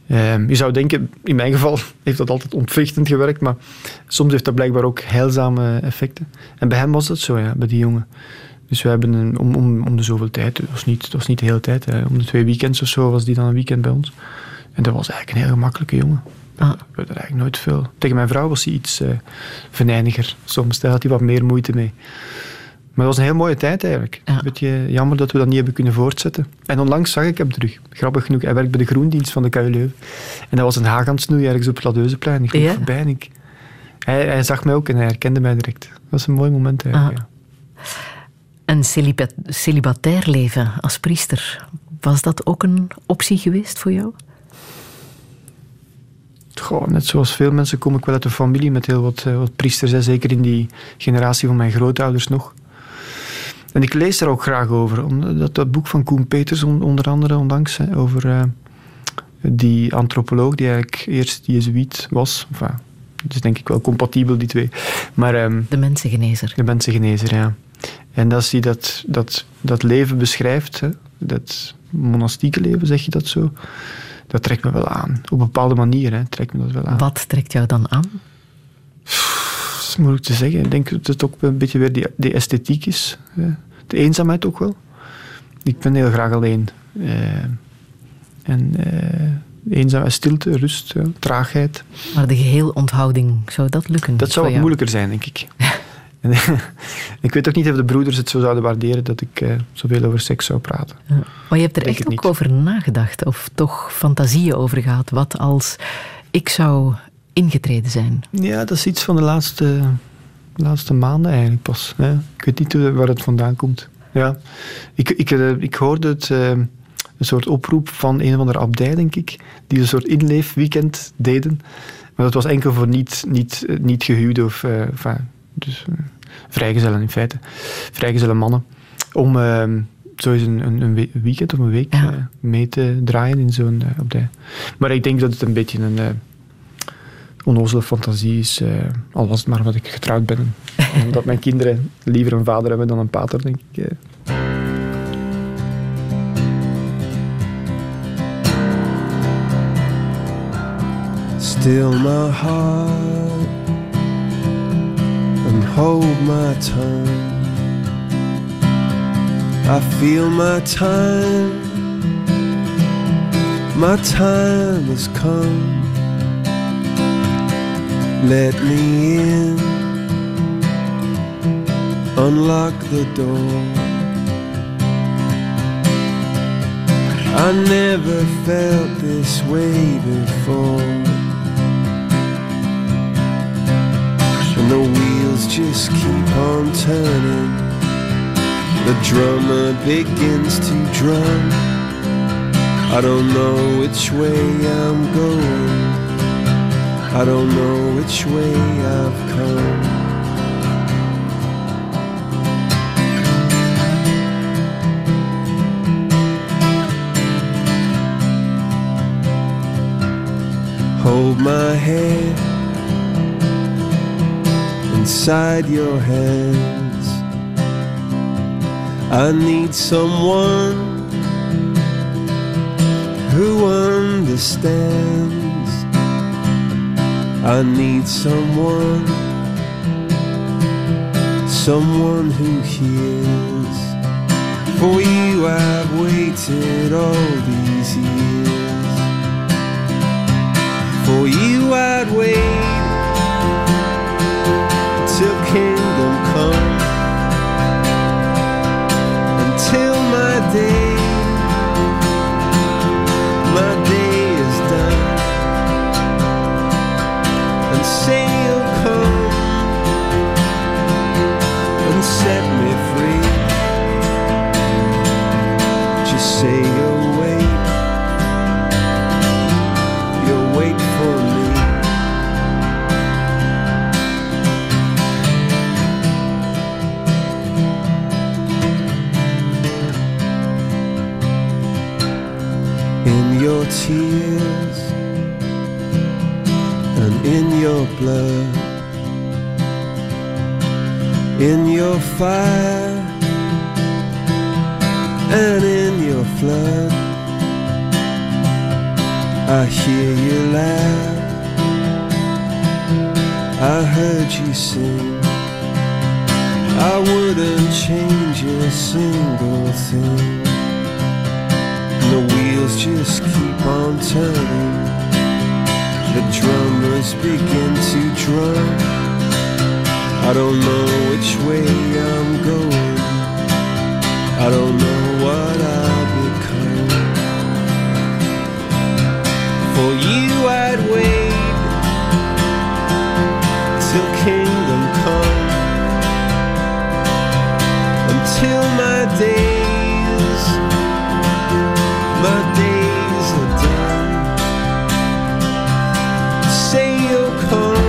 Ehm, je zou denken, in mijn geval heeft dat altijd ontwrichtend gewerkt, maar soms heeft dat blijkbaar ook heilzame effecten. En bij hem was dat zo, ja, bij die jongen. Dus we hebben een, om, om, om de zoveel tijd, het was niet, het was niet de hele tijd, hè, om de twee weekends of zo was die dan een weekend bij ons. En dat was eigenlijk een heel gemakkelijke jongen. We hadden er eigenlijk nooit veel. Tegen mijn vrouw was hij iets eh venijniger. Soms daar had hij wat meer moeite mee. Maar dat was een heel mooie tijd eigenlijk. Een beetje jammer dat we dat niet hebben kunnen voortzetten. En onlangs zag ik hem terug. Grappig genoeg, hij werkt bij de groendienst van de KU Leuven. En dat was een haag aan het snoeien ergens op het Ladeuzeplein. Ik liep Ja? voorbij en ik... Hij, hij zag mij ook en hij herkende mij direct. Dat was een mooi moment eigenlijk. ja. Een celiba- celibatair leven als priester, was dat ook een optie geweest voor jou? Goh, net zoals veel mensen kom ik wel uit een familie met heel wat, eh, wat priesters. Hè. Zeker in die generatie van mijn grootouders nog. En ik lees daar ook graag over. Omdat dat boek van Koen Peters, on- onder andere, ondanks, hè, over eh, die antropoloog die eigenlijk eerst jezuïet was. Enfin, het is denk ik wel compatibel, die twee. Maar, ehm, De mensengenezer. de mensengenezer, ja. En als hij dat, dat, dat leven beschrijft, hè, dat monastieke leven, zeg je dat zo, dat trekt me wel aan. Op een bepaalde manier hè, trekt me dat wel aan. Wat trekt jou dan aan? Moeilijk te zeggen. Ik denk dat het ook een beetje weer die, die esthetiek is. De eenzaamheid ook wel. Ik ben heel graag alleen. Eh, en eh eenzaamheid, stilte, rust, traagheid. Maar de geheel onthouding, zou dat lukken? Dat zou wat moeilijker zijn, denk ik. En, ik weet ook niet of de broeders het zo zouden waarderen dat ik eh, zoveel over seks zou praten. Maar je hebt er Denk echt ook over nagedacht, of toch fantasieën over gehad. Wat als ik zou ingetreden zijn? Ja, dat is iets van de laatste, laatste maanden eigenlijk pas. Hè. Ik weet niet hoe- waar het vandaan komt. Ja. Ik, ik, eh, ik hoorde het, eh, een soort oproep van een of andere abdij, denk ik, die een soort inleefweekend deden. Maar dat was enkel voor niet, niet, eh, niet gehuwden of eh, enfin, dus, eh, vrijgezellen in feite. Vrijgezelle mannen. Om eh, zo eens een, een, een we- weekend of een week Ja. eh, mee te draaien in zo'n eh, abdij. Maar ik denk dat het een beetje een... onnozele fantasie is, eh, al was het maar omdat ik getrouwd ben. En omdat mijn kinderen liever een vader hebben dan een pater, denk ik. eh. Still my heart and hold my tongue. I feel my time, my time has come. Let me in, unlock the door. I never felt this way before. And the wheels just keep on turning. The drummer begins to drum. I don't know which way I'm going. I don't know which way I've come. Hold my head inside your hands. I need someone who understands. I need someone, someone who hears. For you, I've waited all these years. For you, I'd wait till kingdom come until my day, say you'll wait, you'll wait for me. in your tears and in your blood, in your fire I hear you laugh, I heard you sing. I wouldn't change a single thing. The wheels just keep on turning. The drummers begin to drum. I don't know which way I'm going. I don't know what I'll For you, I'd wait till kingdom come. Until my days my days are done. Say you'll come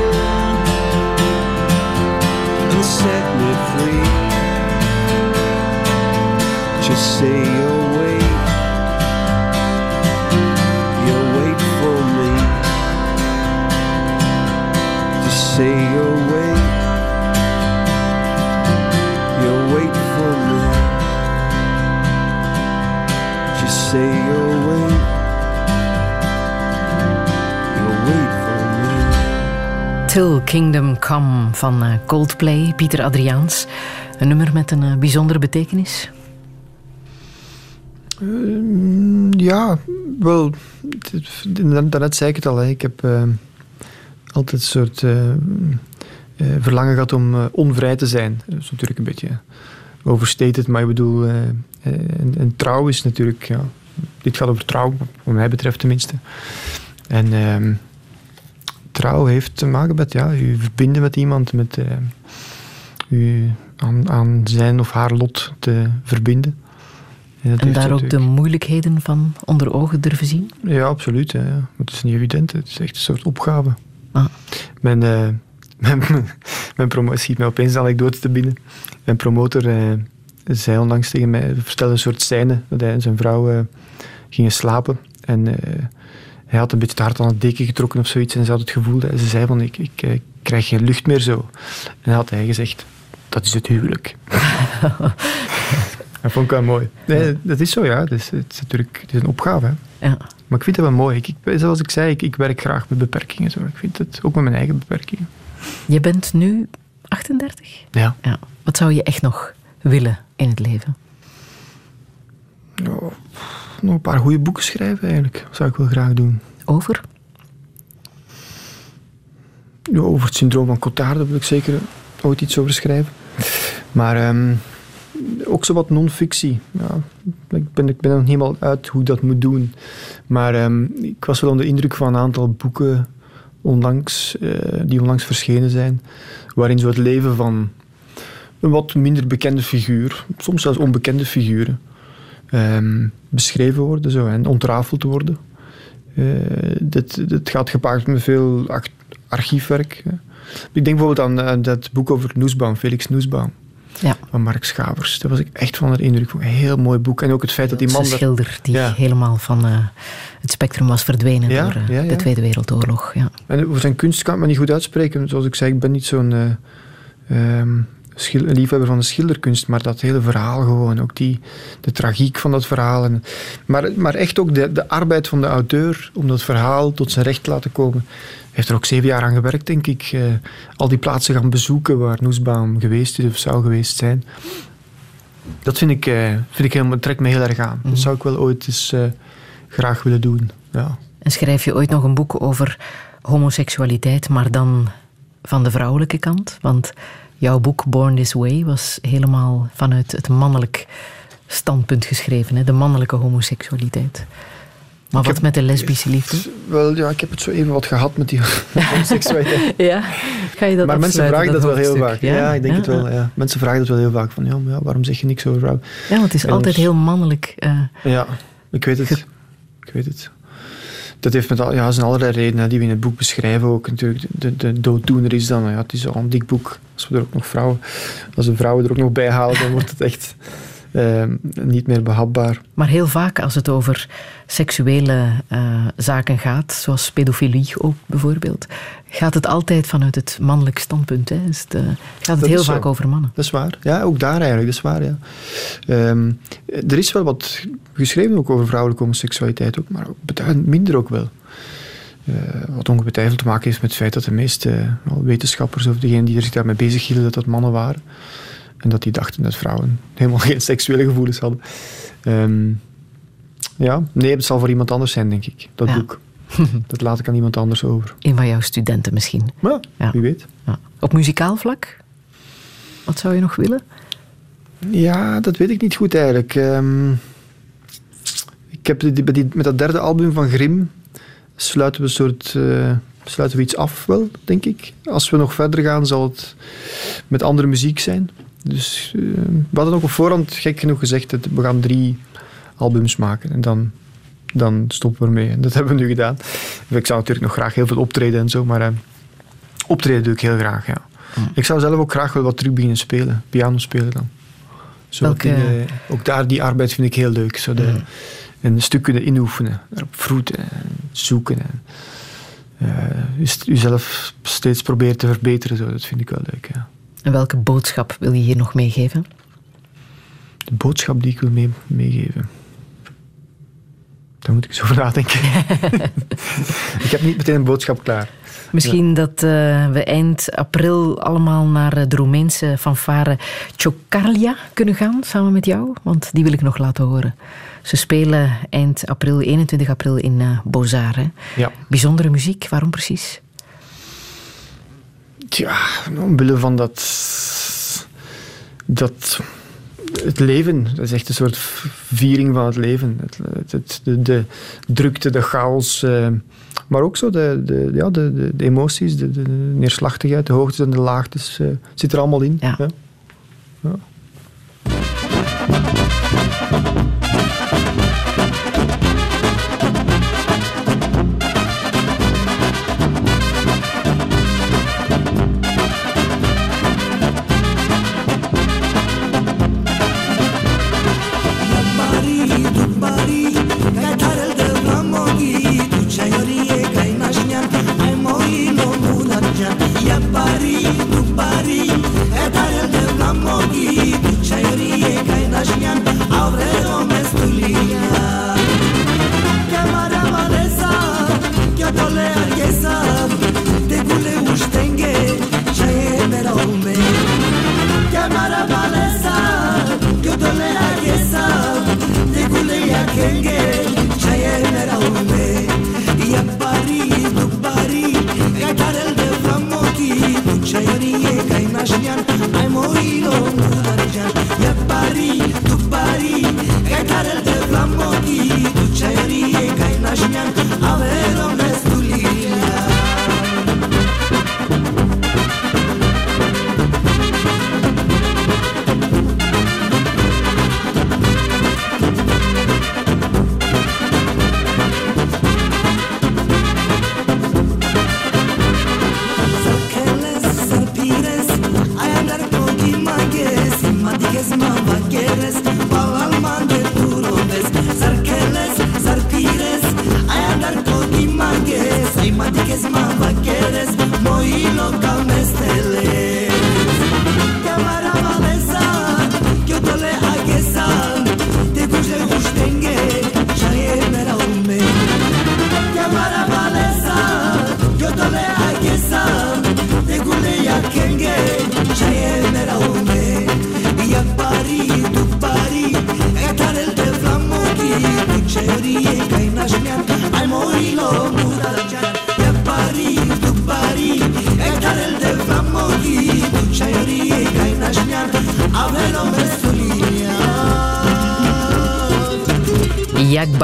and set me free. Just say you'll Till Kingdom Come van eh, Coldplay, Pieter Adriaans. Een nummer met een eh, bijzondere betekenis. Ehm, ja, wel, daarnet zei ik het al. Ik heb eh, altijd een soort eh, eh, verlangen gehad om eh, onvrij te zijn. Dat is natuurlijk een beetje overstated, maar ik bedoel, eh, eh, en trouw is natuurlijk, ja, dit gaat over trouw, wat mij betreft tenminste. En ehm, trouw heeft te maken met ja, je verbinden met iemand, met eh, je aan, aan zijn of haar lot te verbinden. dat En daar ook de moeilijkheden van onder ogen durven zien. ja, absoluut. Ja, het is niet evident. Het is echt een soort opgave. Ah. Mijn, eh, mijn, mijn promotor schiet mij opeens een anekdote te binnen. Mijn promotor eh, zei onlangs tegen mij, vertelde een soort scène, dat hij en zijn vrouw eh, gingen slapen. En eh, hij had een beetje te hard aan het deken getrokken of zoiets. En ze had het gevoel, dat, ze zei van, ik, ik eh, krijg geen lucht meer zo. En had hij gezegd, dat is het huwelijk. dat vond ik wel mooi. Nee, dat is zo, ja. Het is, het is natuurlijk het is een opgave. Hè. Ja. Maar ik vind het wel mooi. Ik, ik- zoals ik zei, ik, ik werk graag met beperkingen. Zo. Ik vind het ook met mijn eigen beperkingen. Je bent nu 38? Ja. ja. Wat zou je echt nog willen in het leven? Oh, nog een paar goede boeken schrijven eigenlijk. Dat zou ik wel graag doen. Over? Ja, over het syndroom van Cotard daar wil ik zeker ooit iets over schrijven. Maar ehm, ook zo wat non-fictie. Ja, ik, ben, ik ben er nog niet helemaal uit hoe ik dat moet doen. Maar ehm, ik was wel onder de indruk van een aantal boeken onlangs, eh, die onlangs verschenen zijn. Waarin zo het leven van een wat minder bekende figuur, soms zelfs onbekende figuren, ehm, beschreven worden zo, en ontrafeld worden. Eh, dit, dit gaat gepaard met veel archiefwerk. hè. Ik denk bijvoorbeeld aan, aan dat boek over Noesbaum, Felix Noesbaum. Ja. Van Mark Schavers. Daar was ik echt van de indruk. Een heel mooi boek. En ook het feit dat die man... een schilder die Ja. helemaal van eh, het spectrum was verdwenen Ja, door eh, de Tweede Wereldoorlog. Ja. En over zijn kunst kan ik me niet goed uitspreken. Zoals ik zei, ik ben niet zo'n eh, ehm, liefhebber van de schilderkunst, maar dat hele verhaal gewoon, ook die, de tragiek van dat verhaal. En, maar, maar echt ook de, de arbeid van de auteur om dat verhaal tot zijn recht te laten komen. Hij heeft er ook zeven jaar aan gewerkt, denk ik. eh, al die plaatsen gaan bezoeken waar Noesbaum geweest is of zou geweest zijn. Dat vind ik, eh, vind ik helemaal, trekt me heel erg aan. Dat zou ik wel ooit eens eh, graag willen doen. Ja. En schrijf je ooit nog een boek over homoseksualiteit, maar dan van de vrouwelijke kant? Want jouw boek Born This Way was helemaal vanuit het mannelijk standpunt geschreven, hè? de mannelijke homoseksualiteit. Maar Ik wat heb- met de lesbische liefde? Wel, ja, ik heb het zo even wat gehad met die homoseksualiteit. Ja, ga je dat maar mensen vragen dat, wel heel vaak. Ja, ik denk Ja, het wel. ja. Mensen vragen dat wel heel vaak. Van, ja, maar ja, waarom zeg je niks over vrouwen? Ja, want het is altijd ons- heel mannelijk. eh, Ja, ik weet het. Ik weet het. Dat heeft met al, ja, zijn allerlei redenen die we in het boek beschrijven. Ook natuurlijk, de, de dooddoener is dan, ja, het is al een dik boek. Als we er ook nog vrouwen, als we vrouwen er ook nog bij halen, dan wordt het echt eh, niet meer behapbaar. Maar heel vaak als het over seksuele eh, zaken gaat, zoals pedofilie ook bijvoorbeeld, gaat het altijd vanuit het mannelijk standpunt. Hè. Is het, eh, gaat het heel zo. vaak over mannen. Dat is waar. Ja, ook daar eigenlijk. Dat is waar, ja. Ehm, er is wel wat geschreven ook over vrouwelijke homoseksualiteit, ook, maar beduidend minder ook wel. Eh, wat ongetwijfeld te maken heeft met het feit dat de meeste wel, wetenschappers of degenen die er zich daarmee bezig hielden, dat dat mannen waren. En dat die dachten dat vrouwen helemaal geen seksuele gevoelens hadden. Ehm, ja, nee, het zal voor iemand anders zijn, denk ik, dat Ja. boek. dat laat ik aan iemand anders over. Een van jouw studenten misschien. Ja. wie weet. Ja. Op muzikaal vlak? Wat zou je nog willen? Ja, dat weet ik niet goed eigenlijk. Ehm, ik heb die, bij die, met dat derde album van Grim sluiten we, een soort, eh, sluiten we iets af wel, denk ik. Als we nog verder gaan, zal het met andere muziek zijn. Dus eh, we hadden ook op voorhand, gek genoeg, gezegd dat we gaan drie albums maken. En dan, dan stoppen we ermee. En dat hebben we nu gedaan. Ik zou natuurlijk nog graag heel veel optreden en zo, maar eh, optreden doe ik heel graag, ja. Ik zou zelf ook graag wel wat terug beginnen spelen. Piano spelen dan. Zo Welke- ook daar, die arbeid vind ik heel leuk. Zo de, Mm. Een stuk kunnen inoefenen, erop vroeten, en zoeken. En, eh, jezelf steeds proberen te verbeteren, zo, dat vind ik wel leuk. Ja. En welke boodschap wil je hier nog meegeven? De boodschap die ik wil mee- meegeven. Daar moet ik eens over nadenken. ik heb niet meteen een boodschap klaar. Misschien dat eh, we eind april allemaal naar eh, de Roemeense fanfare Chocarlia kunnen gaan, samen met jou. Want die wil ik nog laten horen. Ze spelen eind april, 21 april in Bozar. Hè? Ja. Bijzondere muziek, waarom precies? Ja, omwille van dat. dat het leven, dat is echt een soort viering van het leven. Het, het, het- de, de drukte, de chaos, eh, maar ook zo de, de, ja, de, emoties, de, de neerslachtigheid, de hoogtes en de laagtes, eh, zit er allemaal in. Ja. Ja.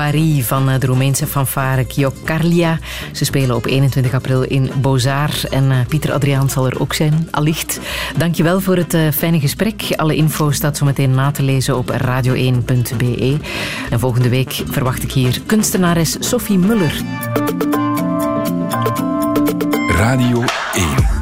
Van eh, de Roemeense fanfare Kiokarlia. Ze spelen op 21 april in Bozar. En eh, Pieter Adriaan zal er ook zijn, allicht. Dankjewel voor het eh, fijne gesprek. Alle info staat zo meteen na te lezen op radio1.be. En volgende week verwacht ik hier kunstenares Sophie Muller. Radio 1.